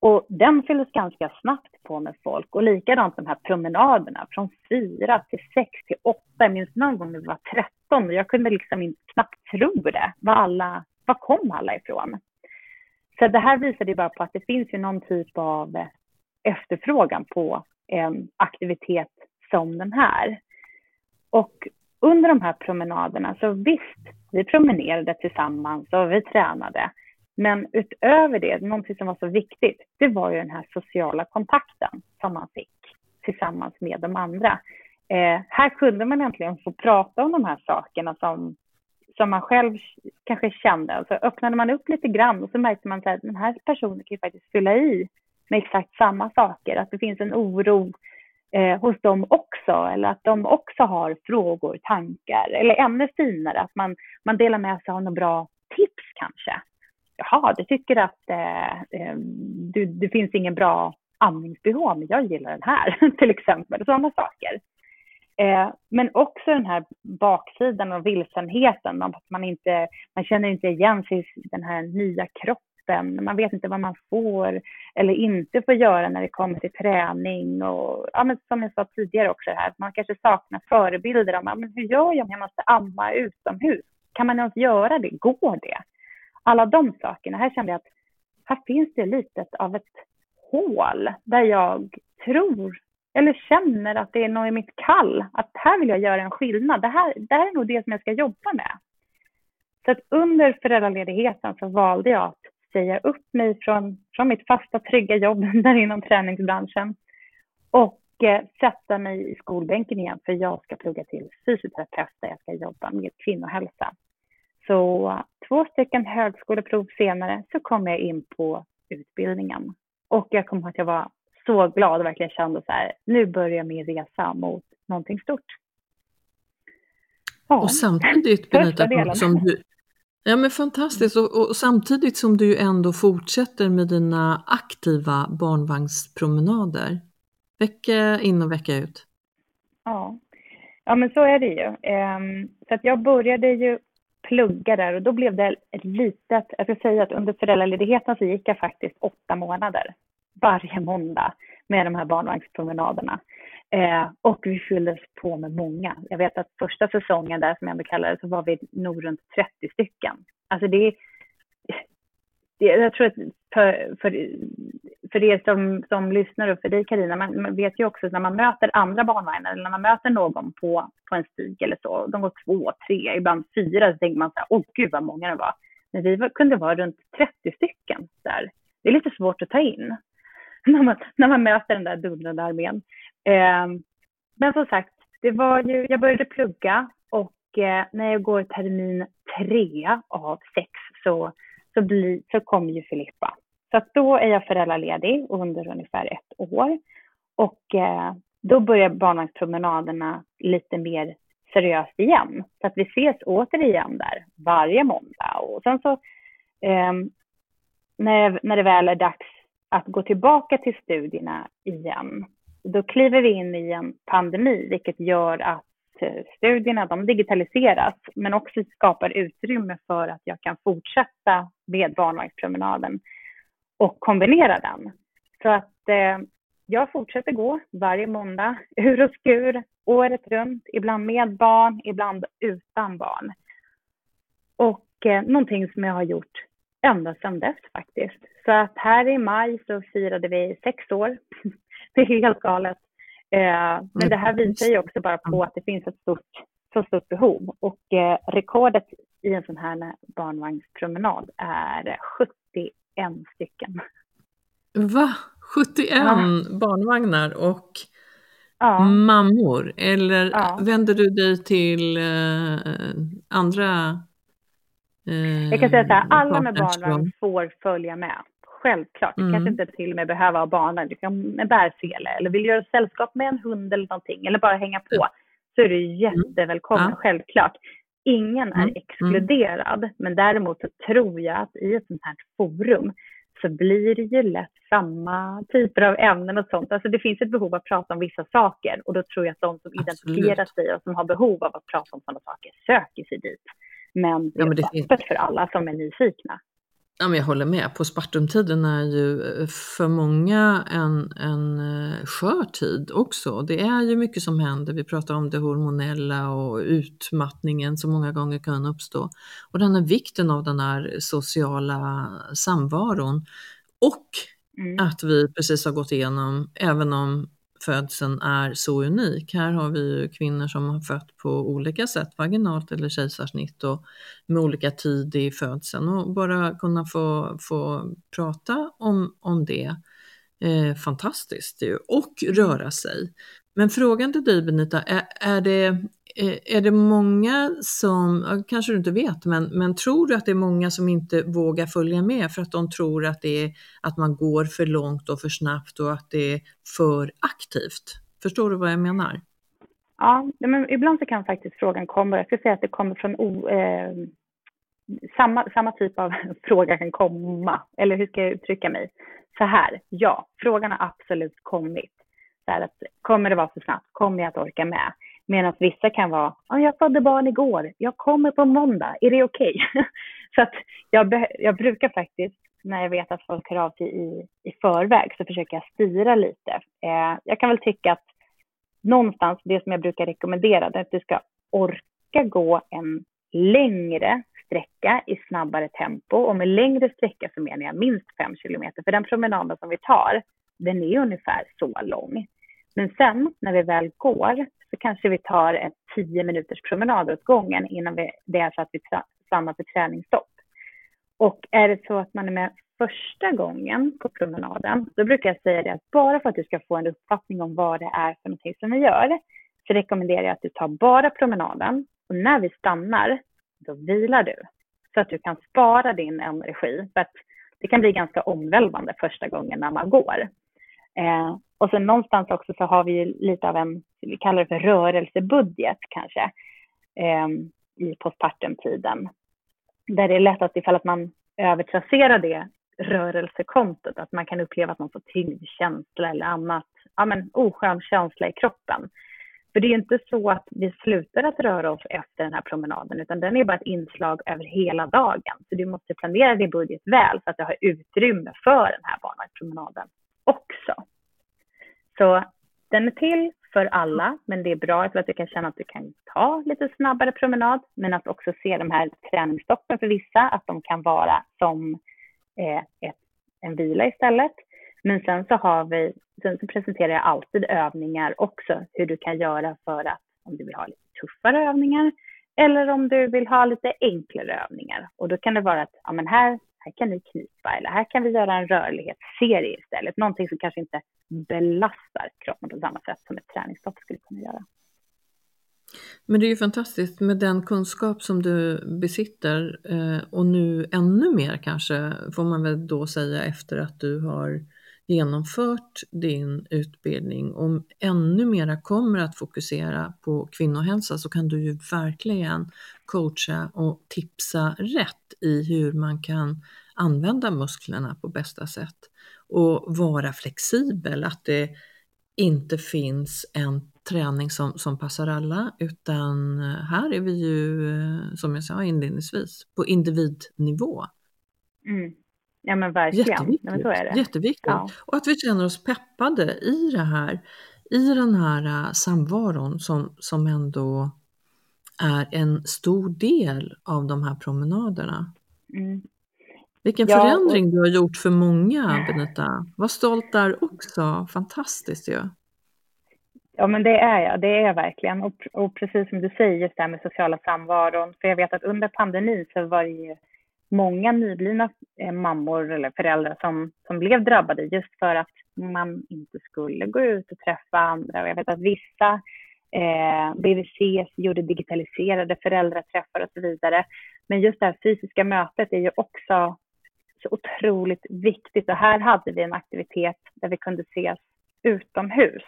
Och den fylldes ganska snabbt på med folk. Och likadant de här promenaderna från fyra till sex till åtta. Jag minns någon gång när vi var 13 och jag kunde liksom inte knappt tro det. Var, alla, var kom alla ifrån? Så det här visade ju bara på att det finns ju någon typ av efterfrågan på en aktivitet som den här. Och under de här promenaderna, så visst, vi promenerade tillsammans och vi tränade. Men utöver det, någonting som var så viktigt, det var ju den här sociala kontakten som man fick tillsammans med de andra. Eh, här kunde man äntligen få prata om de här sakerna som, som man själv kanske kände. Och så öppnade man upp lite grann och så märkte man att den här personen kan ju faktiskt fylla i med exakt samma saker. Att det finns en oro eh, hos dem också eller att de också har frågor, tankar eller ännu finare att man, man delar med sig av några bra tips kanske. Jaha, du tycker att eh, eh, du, det finns ingen bra andningsbehov, men jag gillar den här till exempel. Sådana saker. Eh, men också den här baksidan och vilsenheten, att man, inte, man känner inte igen sig i den här nya kroppen. Man vet inte vad man får eller inte får göra när det kommer till träning. Och, ja, men som jag sa tidigare också, här, man kanske saknar förebilder om men hur gör jag om jag måste amma utomhus? Kan man ens göra det? Går det? Alla de sakerna. Här kände jag att här finns det lite av ett hål där jag tror eller känner att det är något i mitt kall, att här vill jag göra en skillnad. Det här, det här är nog det som jag ska jobba med. Så att under föräldraledigheten så valde jag att säga upp mig från, från mitt fasta trygga jobb där inom träningsbranschen och eh, sätta mig i skolbänken igen för jag ska plugga till fysioterapeut där jag ska jobba med kvinnohälsa. Så två stycken högskoleprov senare så kom jag in på utbildningen och jag kommer ihåg att jag var så glad och verkligen kände så här, nu börjar min resa mot någonting stort. Ja. Och samtidigt Benita, som du, ja men fantastiskt, och, och, samtidigt som du ändå fortsätter med dina aktiva barnvagnspromenader, vecka in och vecka ut. Ja, ja men så är det ju. Um, så att jag började ju plugga där och då blev det ett litet, jag ska säga att under föräldraledigheten så gick jag faktiskt åtta månader varje måndag med de här barnvagnspromenaderna. Eh, och vi fylldes på med många. Jag vet att första säsongen där, som jag kallar det, så var vi nog runt 30 stycken. Alltså det, det jag tror att för, för, för er som, som lyssnar och för dig Karina, man, man, vet ju också att när man möter andra barnvagnar eller när man möter någon på, på en stig eller så, de går två, tre, ibland fyra, så tänker man så här, åh gud vad många det var. Men vi var, kunde vara runt 30 stycken där. Det är lite svårt att ta in. när man, när man möter den där dundrande armén. Eh, men som sagt, det var ju, jag började plugga och eh, när jag går termin tre av sex så, så, bli, så kom ju Filippa. Så att då är jag föräldraledig under ungefär ett år. Och eh, då börjar barnvagnspromenaderna lite mer seriöst igen. Så att vi ses återigen där varje måndag. Och sen så eh, när, när det väl är dags att gå tillbaka till studierna igen. Då kliver vi in i en pandemi, vilket gör att eh, studierna de digitaliseras, men också skapar utrymme för att jag kan fortsätta med barnvagnspromenaden och kombinera den. Så att eh, jag fortsätter gå varje måndag, ur och skur, året runt, ibland med barn, ibland utan barn. Och eh, någonting som jag har gjort ända sedan dess faktiskt. Så att här i maj så firade vi sex år. det är helt galet. Eh, men det här visar ju också bara på att det finns ett stort, så stort behov. Och eh, rekordet i en sån här barnvagnspromenad är 71 stycken. Va? 71 ja. barnvagnar och ja. mammor? Eller ja. vänder du dig till eh, andra jag kan säga så här, alla med barnvagn får följa med. Självklart. Mm. kanske inte till och med behöva ha barnen. Du kan en bärsele eller vill göra sällskap med en hund eller någonting eller bara hänga på. Så är du jättevälkommen, mm. självklart. Ingen är mm. exkluderad, men däremot så tror jag att i ett sånt här forum så blir det ju lätt samma typer av ämnen och sånt. Alltså det finns ett behov att prata om vissa saker och då tror jag att de som Absolut. identifierar sig och som har behov av att prata om sådana saker söker sig dit. Men det är ja, det öppet för alla som är nyfikna. Ja, men jag håller med. På Spartumtiden är ju eh, för många en, en eh, skör tid också. Det är ju mycket som händer. Vi pratar om det hormonella och utmattningen som många gånger kan uppstå. Och den här vikten av den här sociala samvaron. Och mm. att vi precis har gått igenom, även om födseln är så unik. Här har vi ju kvinnor som har fött på olika sätt, vaginalt eller kejsarsnitt och med olika tid i födseln och bara kunna få, få prata om, om det. Eh, fantastiskt ju. Och röra sig. Men frågan till dig Benita, är, är, det, Eh, är det många som, kanske du inte vet, men, men tror du att det är många som inte vågar följa med för att de tror att, det är, att man går för långt och för snabbt och att det är för aktivt? Förstår du vad jag menar? Ja, men ibland så kan faktiskt frågan komma, jag skulle säga att det kommer från o, eh, samma, samma typ av fråga kan komma. Eller hur ska jag uttrycka mig? Så här, ja, frågan har absolut kommit. Så här att, kommer det vara för snabbt? Kommer jag att orka med? Medan vissa kan vara, ah, jag födde barn igår, jag kommer på måndag, är det okej? Okay? så att jag, jag brukar faktiskt, när jag vet att folk hör av sig i, i förväg, så försöker jag styra lite. Eh, jag kan väl tycka att någonstans, det som jag brukar rekommendera, det är att du ska orka gå en längre sträcka i snabbare tempo. Och med längre sträcka så menar jag minst fem kilometer. För den promenaden som vi tar, den är ungefär så lång. Men sen när vi väl går så kanske vi tar en tio minuters promenad åt gången innan vi, det är så att vi stannar för träningsstopp. Och är det så att man är med första gången på promenaden, då brukar jag säga det att bara för att du ska få en uppfattning om vad det är för någonting som vi gör, så rekommenderar jag att du tar bara promenaden och när vi stannar, då vilar du. Så att du kan spara din energi. För att det kan bli ganska omvälvande första gången när man går. Eh, och sen någonstans också så har vi lite av en, vi kallar det för rörelsebudget kanske, eh, i postpartumtiden. Där det är lätt att ifall att man övertrasserar det rörelsekontot, att man kan uppleva att man får tyngdkänsla eller annat, ja men oskön känsla i kroppen. För det är inte så att vi slutar att röra oss efter den här promenaden, utan den är bara ett inslag över hela dagen. Så du måste planera din budget väl så att du har utrymme för den här barnvagnspromenaden också. Så den är till för alla, men det är bra att du kan känna att du kan ta lite snabbare promenad, men att också se de här träningsstoppen för vissa, att de kan vara som eh, ett, en vila istället. Men sen så har vi, sen så presenterar jag alltid övningar också, hur du kan göra för att om du vill ha lite tuffare övningar eller om du vill ha lite enklare övningar. Och då kan det vara att, ja men här här kan ni knipa eller här kan vi göra en rörlighetsserie istället. Någonting som kanske inte belastar kroppen på samma sätt som ett träningsstopp skulle kunna göra. Men det är ju fantastiskt med den kunskap som du besitter eh, och nu ännu mer kanske får man väl då säga efter att du har genomfört din utbildning och ännu mera kommer att fokusera på kvinnohälsa så kan du ju verkligen coacha och tipsa rätt i hur man kan använda musklerna på bästa sätt och vara flexibel, att det inte finns en träning som, som passar alla utan här är vi ju, eh, som jag sa inledningsvis, på individnivå. Mm. Ja men verkligen. Jätteviktigt. Ja, men så är det. Jätteviktigt. Ja. Och att vi känner oss peppade i det här, i den här uh, samvaron som, som ändå är en stor del av de här promenaderna. Mm. Vilken ja, förändring och... du har gjort för många, Benita. Var stolt där också. Fantastiskt ju. Ja. ja, men det är jag. Det är jag verkligen. Och, och precis som du säger, just det här med sociala samvaron. För jag vet att under pandemin så var det ju många nyblivna eh, mammor eller föräldrar som, som blev drabbade just för att man inte skulle gå ut och träffa andra. Och jag vet att vissa eh, BVC gjorde digitaliserade föräldraträffar och så vidare. Men just det här fysiska mötet är ju också så otroligt viktigt. Och här hade vi en aktivitet där vi kunde ses utomhus.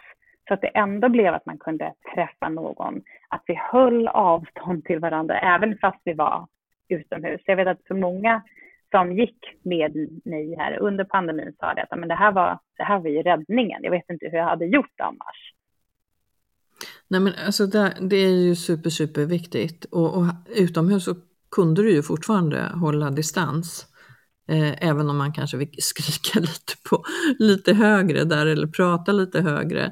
Så att det ändå blev att man kunde träffa någon. Att vi höll avstånd till varandra även fast vi var utomhus. Jag vet att för många som gick med mig här under pandemin sa det att men det, här var, det här var ju räddningen. Jag vet inte hur jag hade gjort annars. Nej men alltså det, det är ju super, super viktigt och, och utomhus så kunde du ju fortfarande hålla distans. Eh, även om man kanske vill skrika lite, på, lite högre där eller prata lite högre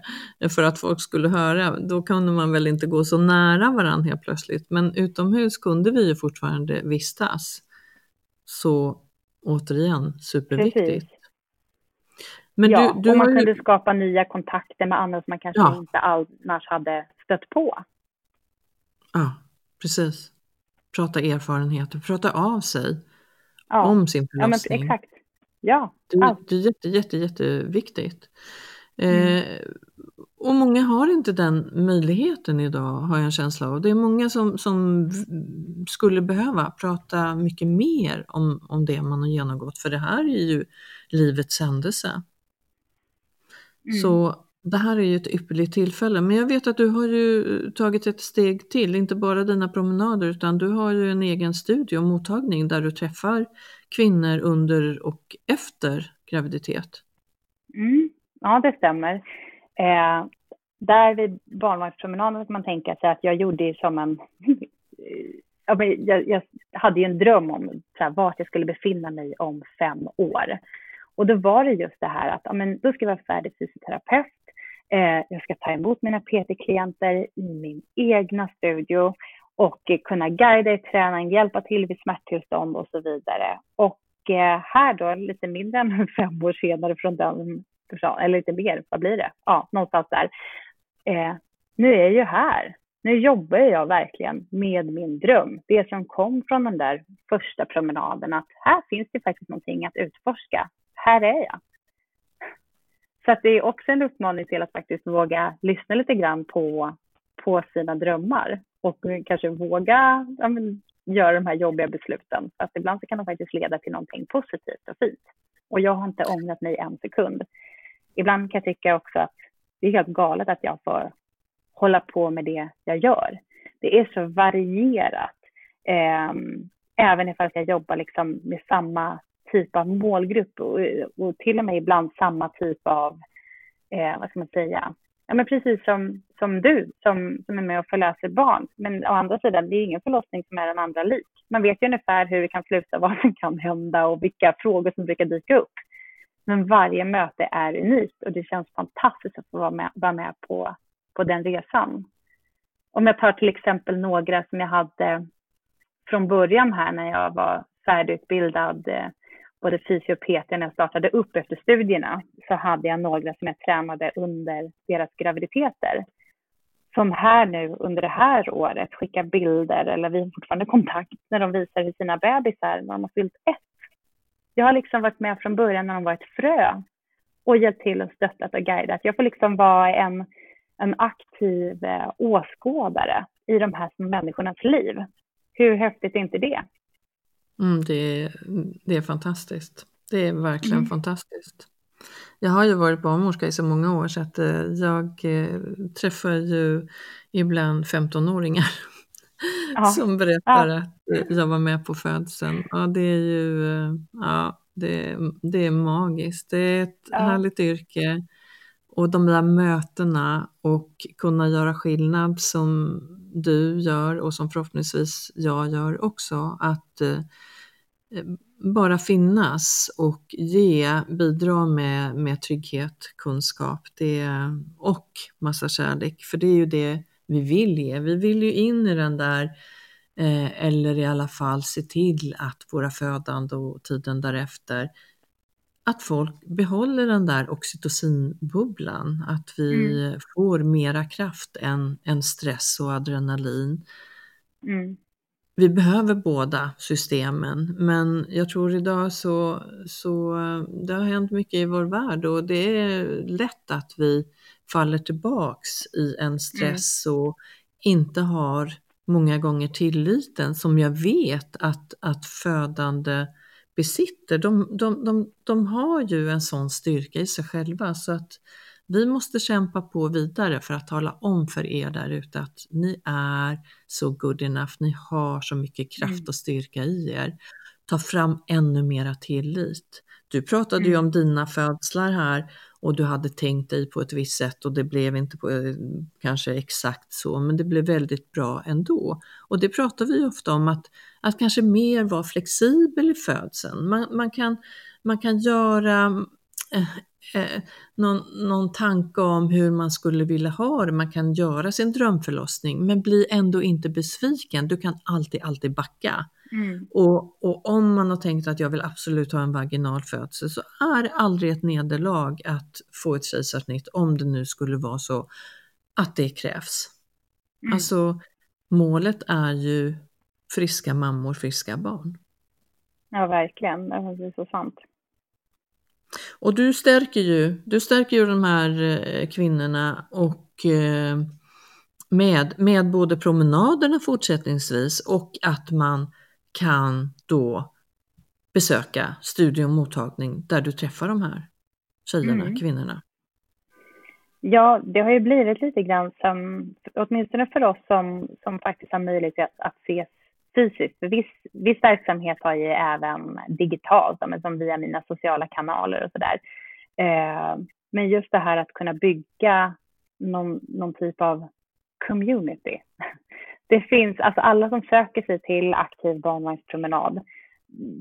för att folk skulle höra. Då kunde man väl inte gå så nära varandra helt plötsligt. Men utomhus kunde vi ju fortfarande vistas. Så återigen, superviktigt. Precis. Men ja, du, du och man kunde skapa nya kontakter med andra som man kanske ja. inte annars hade stött på. Ja, precis. Prata erfarenheter, prata av sig ja. om sin förlossning. Ja, men exakt. Ja, det, det är jätte, jätte, jätteviktigt. Mm. Eh, och många har inte den möjligheten idag har jag en känsla av. Det är många som, som skulle behöva prata mycket mer om, om det man har genomgått för det här är ju livets händelse. Mm. Så det här är ju ett ypperligt tillfälle, men jag vet att du har ju tagit ett steg till, inte bara dina promenader utan du har ju en egen studio och mottagning där du träffar kvinnor under och efter graviditet. Mm. Ja, det stämmer. Eh, där vid barnvagnspromenaden kan man tänka sig att jag gjorde som en... jag, jag hade ju en dröm om så här, vart jag skulle befinna mig om fem år. Och då var det just det här att ja, men, då ska jag vara färdig fysioterapeut. Eh, jag ska ta emot mina PT-klienter i min egna studio och kunna guida i träningen, hjälpa till vid smärttillstånd och så vidare. Och eh, här då, lite mindre än fem år senare från den, eller lite mer, vad blir det? Ja, någonstans där. Eh, nu är jag ju här. Nu jobbar jag verkligen med min dröm. Det som kom från den där första promenaden, att här finns det faktiskt någonting att utforska. Här är jag. Så att det är också en uppmaning till att faktiskt våga lyssna lite grann på, på sina drömmar och kanske våga ja, men, göra de här jobbiga besluten. För att ibland så kan de faktiskt leda till någonting positivt och fint. Och jag har inte ångrat mig en sekund. Ibland kan jag tycka också att det är helt galet att jag får hålla på med det jag gör. Det är så varierat. Eh, även ifall jag jobbar liksom med samma typ av målgrupp och, och till och med ibland samma typ av, eh, vad ska man säga, ja men precis som, som du som, som är med och förlöser barn. Men å andra sidan, det är ingen förlossning som är den andra lik. Man vet ju ungefär hur det kan sluta, vad som kan hända och vilka frågor som brukar dyka upp. Men varje möte är unikt och det känns fantastiskt att få vara med, vara med på, på den resan. Om jag tar till exempel några som jag hade från början här när jag var färdigutbildad eh, både fysio och PT när jag startade upp efter studierna så hade jag några som jag tränade under deras graviditeter. Som här nu under det här året skickar bilder eller vi har fortfarande kontakt när de visar hur sina bebisar när de har fyllt ett. Jag har liksom varit med från början när de var ett frö och hjälpt till och stöttat och guidat. Jag får liksom vara en, en aktiv eh, åskådare i de här människornas liv. Hur häftigt är inte det? Mm, det, är, det är fantastiskt. Det är verkligen mm. fantastiskt. Jag har ju varit barnmorska i så många år så att eh, jag eh, träffar ju ibland 15-åringar ja. som berättar ja. att jag var med på födseln. Ja, det är ju ja, det, det är magiskt. Det är ett ja. härligt yrke. Och de där mötena och kunna göra skillnad som du gör och som förhoppningsvis jag gör också. Att eh, bara finnas och ge, bidra med, med trygghet, kunskap det, och massa kärlek. För det är ju det vi vill ge. Vi vill ju in i den där, eh, eller i alla fall se till att våra födande och tiden därefter att folk behåller den där oxytocinbubblan, att vi mm. får mera kraft än, än stress och adrenalin. Mm. Vi behöver båda systemen, men jag tror idag så, så det har hänt mycket i vår värld och det är lätt att vi faller tillbaks i en stress mm. och inte har många gånger tilliten som jag vet att, att födande besitter. De, de, de, de har ju en sån styrka i sig själva så att vi måste kämpa på vidare för att tala om för er där ute att ni är så good enough, ni har så mycket kraft mm. och styrka i er. Ta fram ännu mera tillit. Du pratade mm. ju om dina födslar här och du hade tänkt dig på ett visst sätt och det blev inte på, eh, kanske exakt så, men det blev väldigt bra ändå. Och det pratar vi ofta om att, att kanske mer vara flexibel i födseln. Man, man, kan, man kan göra eh, eh, någon, någon tanke om hur man skulle vilja ha det, man kan göra sin drömförlossning men bli ändå inte besviken. Du kan alltid, alltid backa. Mm. Och, och, om man har tänkt att jag vill absolut ha en vaginal födsel så är det aldrig ett nederlag att få ett kejsarsnitt om det nu skulle vara så att det krävs. Mm. Alltså målet är ju friska mammor, friska barn. Ja, verkligen. Det är så sant. Och du stärker ju, du stärker ju de här eh, kvinnorna och eh, med, med både promenaderna fortsättningsvis och att man kan då besöka studie och mottagning där du träffar de här tjejerna, mm. kvinnorna. Ja, det har ju blivit lite grann som, åtminstone för oss som, som faktiskt har möjlighet att, att ses fysiskt. För viss, viss verksamhet har ju även digitalt, som via mina sociala kanaler och sådär. Eh, men just det här att kunna bygga någon, någon typ av community. Det finns, alltså alla som söker sig till aktiv barnvagnspromenad,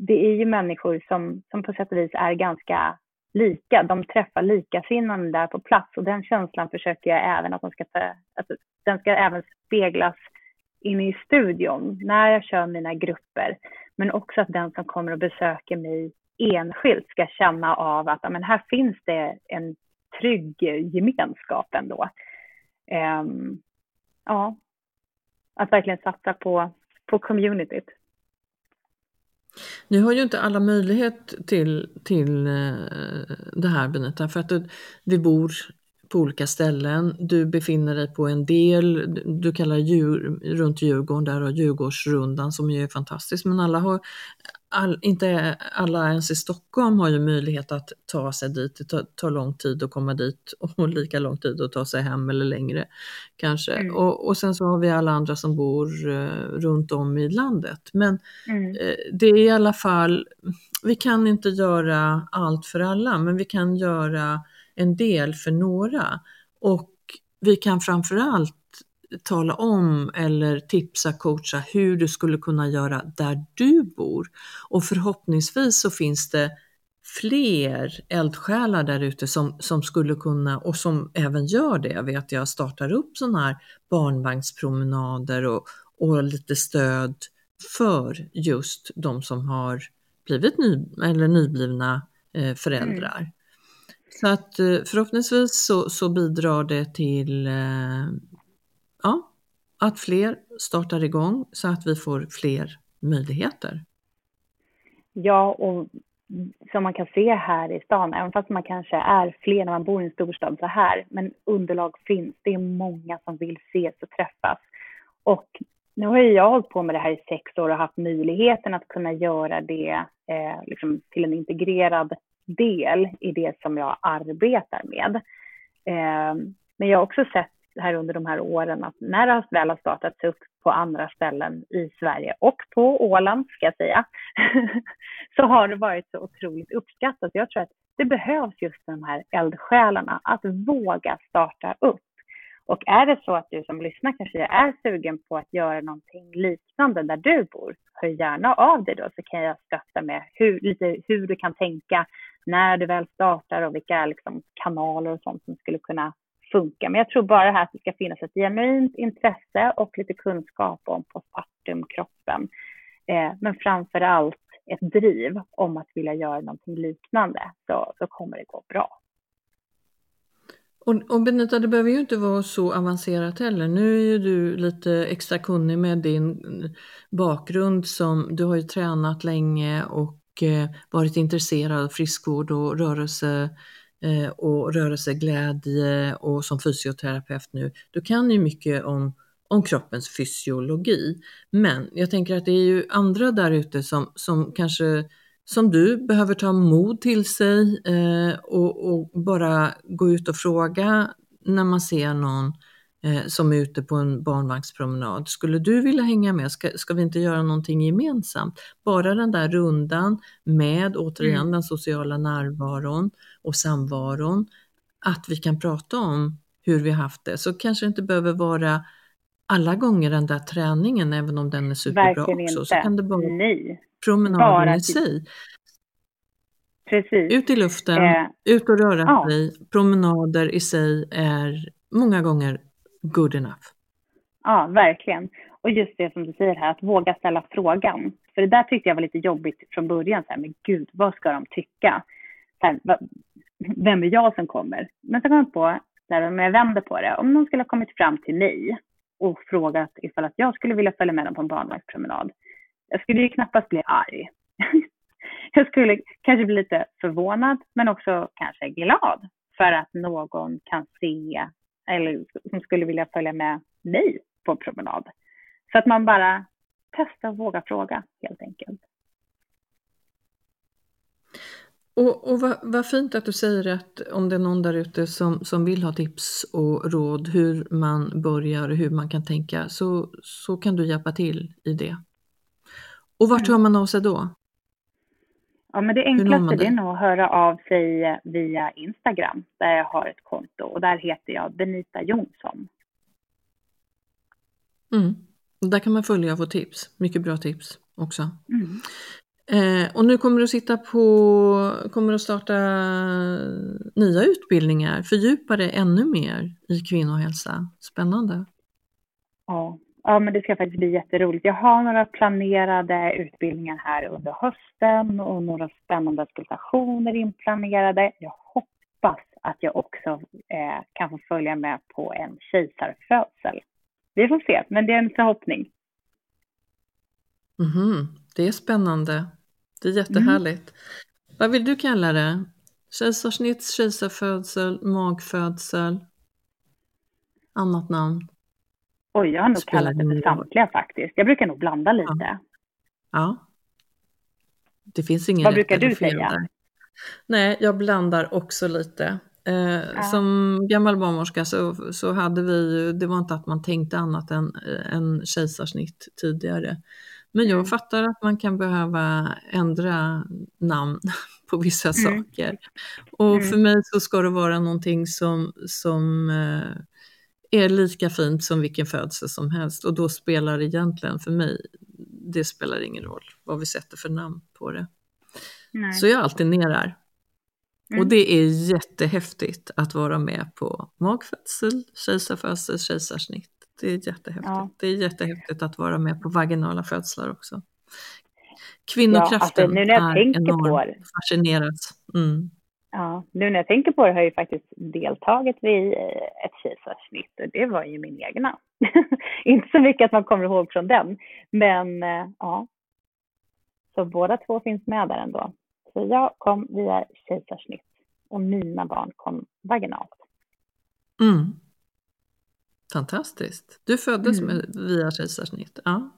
det är ju människor som, som på sätt och vis är ganska lika. De träffar likasinnande där på plats och den känslan försöker jag även att de ska ta, alltså, den ska även speglas inne i studion när jag kör mina grupper. Men också att den som kommer och besöker mig enskilt ska känna av att men här finns det en trygg gemenskap ändå. Um, ja, att verkligen satsa på, på communityt. Nu har ju inte alla möjlighet till, till eh, det här Benita, för att vi bor på olika ställen. Du befinner dig på en del, du kallar djur, runt Djurgården, där har Djurgårdsrundan som ju är fantastisk, men alla har, all, inte alla ens i Stockholm har ju möjlighet att ta sig dit. Det tar, tar lång tid att komma dit och lika lång tid att ta sig hem eller längre kanske. Mm. Och, och sen så har vi alla andra som bor uh, runt om i landet. Men mm. uh, det är i alla fall, vi kan inte göra allt för alla, men vi kan göra en del för några. Och vi kan framförallt tala om eller tipsa, coacha hur du skulle kunna göra där du bor. Och förhoppningsvis så finns det fler eldsjälar där ute som, som skulle kunna och som även gör det. Jag vet jag startar upp sådana här barnvagnspromenader och, och lite stöd för just de som har blivit ny, eller nyblivna eh, föräldrar. Mm. Så att eh, förhoppningsvis så, så bidrar det till eh, ja, att fler startar igång så att vi får fler möjligheter. Ja, och som man kan se här i stan, även fast man kanske är fler när man bor i en storstad så här, men underlag finns. Det är många som vill ses och träffas. Och nu har ju jag hållit på med det här i sex år och haft möjligheten att kunna göra det eh, liksom till en integrerad del i det som jag arbetar med. Eh, men jag har också sett här under de här åren att när det väl har startats upp på andra ställen i Sverige och på Åland ska jag säga, så har det varit så otroligt uppskattat. Jag tror att det behövs just de här eldsjälarna, att våga starta upp. Och är det så att du som lyssnar kanske är sugen på att göra någonting liknande där du bor, hör gärna av dig då så kan jag stötta med hur, lite hur du kan tänka när du väl startar och vilka liksom, kanaler och sånt som skulle kunna funka. Men jag tror bara här att det ska finnas ett genuint intresse och lite kunskap om postpartum, kroppen. Eh, men framför allt ett driv om att vilja göra någonting liknande så, så kommer det gå bra. Och, och Benita, det behöver ju inte vara så avancerat heller. Nu är ju du lite extra kunnig med din bakgrund som du har ju tränat länge och eh, varit intresserad av friskvård och rörelse eh, och rörelseglädje och som fysioterapeut nu. Du kan ju mycket om, om kroppens fysiologi. Men jag tänker att det är ju andra där ute som, som kanske som du behöver ta mod till sig eh, och, och, bara gå ut och fråga när man ser någon eh, som är ute på en barnvagnspromenad. Skulle du vilja hänga med? Ska, ska vi inte göra någonting gemensamt? Bara den där rundan med återigen mm. den sociala närvaron och samvaron. Att vi kan prata om hur vi haft det. Så kanske det inte behöver vara alla gånger den där träningen, även om den är superbra Verkligen också. Inte. Så kan det bara Nej promenaden i sig. Precis. Ut i luften, eh, ut och röra ja. sig. Promenader i sig är många gånger good enough. Ja, verkligen. Och just det som du säger här, att våga ställa frågan. För det där tyckte jag var lite jobbigt från början. Så här, men gud, vad ska de tycka? Så här, vem är jag som kommer? Men så kom jag på, här, om jag vänder på det, om någon skulle ha kommit fram till mig och frågat ifall att jag skulle vilja följa med dem på en barnvagnspromenad jag skulle ju knappast bli arg. jag skulle kanske bli lite förvånad, men också kanske glad för att någon kan se eller som skulle vilja följa med mig på promenad. Så att man bara testar och vågar fråga helt enkelt. Och, och vad, vad fint att du säger att om det är någon där ute som, som vill ha tips och råd hur man börjar och hur man kan tänka så, så kan du hjälpa till i det. Och vart Mm. hör man av sig då? Ja, men det enklaste det är nog att höra av sig via Instagram där jag har ett konto och där heter jag Benita Jonsson. Mm. Och Där kan man följa och få tips, mycket bra tips också. Mm. Eh, och nu kommer du sitta på, kommer du starta nya utbildningar, fördjupa dig ännu mer i kvinnohälsa. Spännande. Ja. Ja, men det ska faktiskt bli jätteroligt. Jag har några planerade utbildningar här under hösten och några spännande presentationer inplanerade. Jag hoppas att jag också eh, kan få följa med på en kejsarfödsel. Vi får se, men det är en förhoppning. Mhm, Det är spännande. Det är jättehärligt. Vad vill du kalla det? Kejsarsnitt, kejsarfödsel, magfödsel? Annat namn? Oj, jag har nog Spelar kallat det för samtliga faktiskt. Jag brukar nog blanda lite. Ja. Det finns ingen Vad brukar du säga? där. Nej, jag blandar också lite. Eh, Som gammal barnmorska så, så hade vi ju, det var inte att man tänkte annat än, än kejsarsnitt tidigare. Men jag Mm. fattar att man kan behöva ändra namn på vissa Mm. saker. Och Mm. för mig så ska det vara någonting som, som eh, är lika fint som vilken födsel som helst. Och då spelar det egentligen för mig, det spelar ingen roll vad vi sätter för namn på det. Nej. Så jag alternerar. Mm. Och det är jättehäftigt att vara med på magfödsel, kejsarfödsel, kejsarsnitt. Det är jättehäftigt. Ja. Det är jättehäftigt att vara med på vaginala födslar också. Ja, Kvinnokraften alltså, nu när jag är tänker enorm. på det. Fascineras. Mm. Ja, nu när jag tänker på det har jag ju faktiskt deltagit vid eh, ett kejsarsnitt och det var ju min egna. Inte så mycket att man kommer ihåg från den, men eh, ja. Så båda två finns med där ändå. Så jag kom via kejsarsnitt och mina barn kom vaginalt. Mm. Fantastiskt. Du föddes Mm. med, via kejsarsnitt. Ja,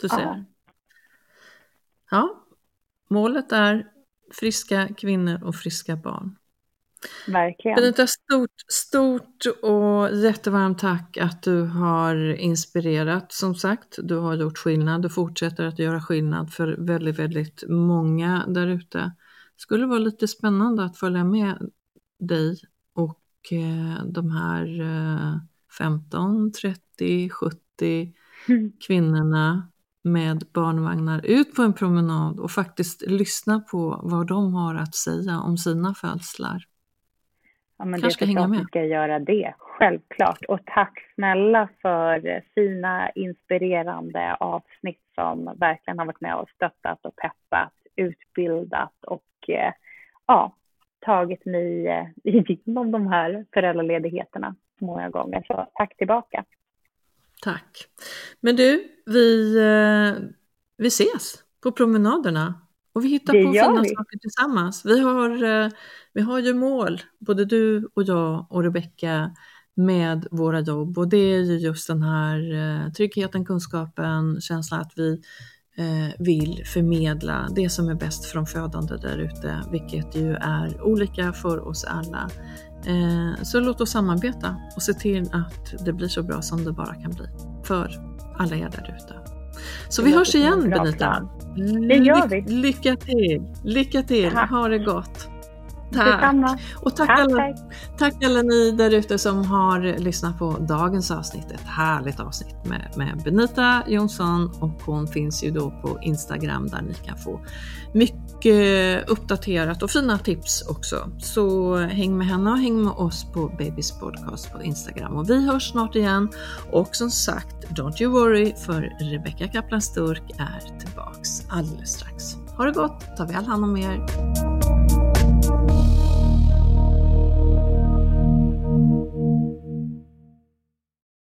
du ser. Ja. Ja, målet är friska kvinnor och friska barn. Verkligen. Benita, stort, stort och jättevarmt tack att du har inspirerat. Som sagt, du har gjort skillnad. Du fortsätter att göra skillnad för väldigt, väldigt många där ute. Det skulle vara lite spännande att följa med dig och eh, de här eh, 15, 30, 70 Mm. kvinnorna med barnvagnar ut på en promenad och faktiskt lyssna på vad de har att säga om sina födslar. Ja, men det Kanske ska är hänga klart vi ska göra det, självklart. Och tack snälla för fina, inspirerande avsnitt som verkligen har varit med och stöttat och peppat, utbildat och eh, ja, tagit mig eh, igenom de här föräldraledigheterna många gånger. Så tack tillbaka. Tack. Men du, vi, eh, vi ses på promenaderna och vi hittar Det på fina vi. saker tillsammans. Vi har, eh, vi har ju mål, både du och jag och Rebecka, med våra jobb och det är ju just den här eh, tryggheten, kunskapen, känslan att vi vill förmedla det som är bäst de födande där ute, vilket ju är olika för oss alla. Eh, Så låt oss samarbeta och se till att det blir så bra som det bara kan bli för alla er där ute. Så Det vi hörs igen Benita. plan. Det gör vi. Lycka till! Lycka till! Tack. Ha det gott! Tack! Detsamma. Och tack, Tack, alla, tack. tack alla ni där ute som har lyssnat på dagens avsnitt. Ett härligt avsnitt med, med Benita Jonsson och hon finns ju då på Instagram där ni kan få mycket uppdaterat och fina tips också. Så häng med henne och häng med oss på Babys Podcast på Instagram och vi hörs snart igen. Och som sagt, don't you worry för Rebecca Kaplan Sturk är tillbaks alldeles strax. Ha det gott, ta väl hand om er. you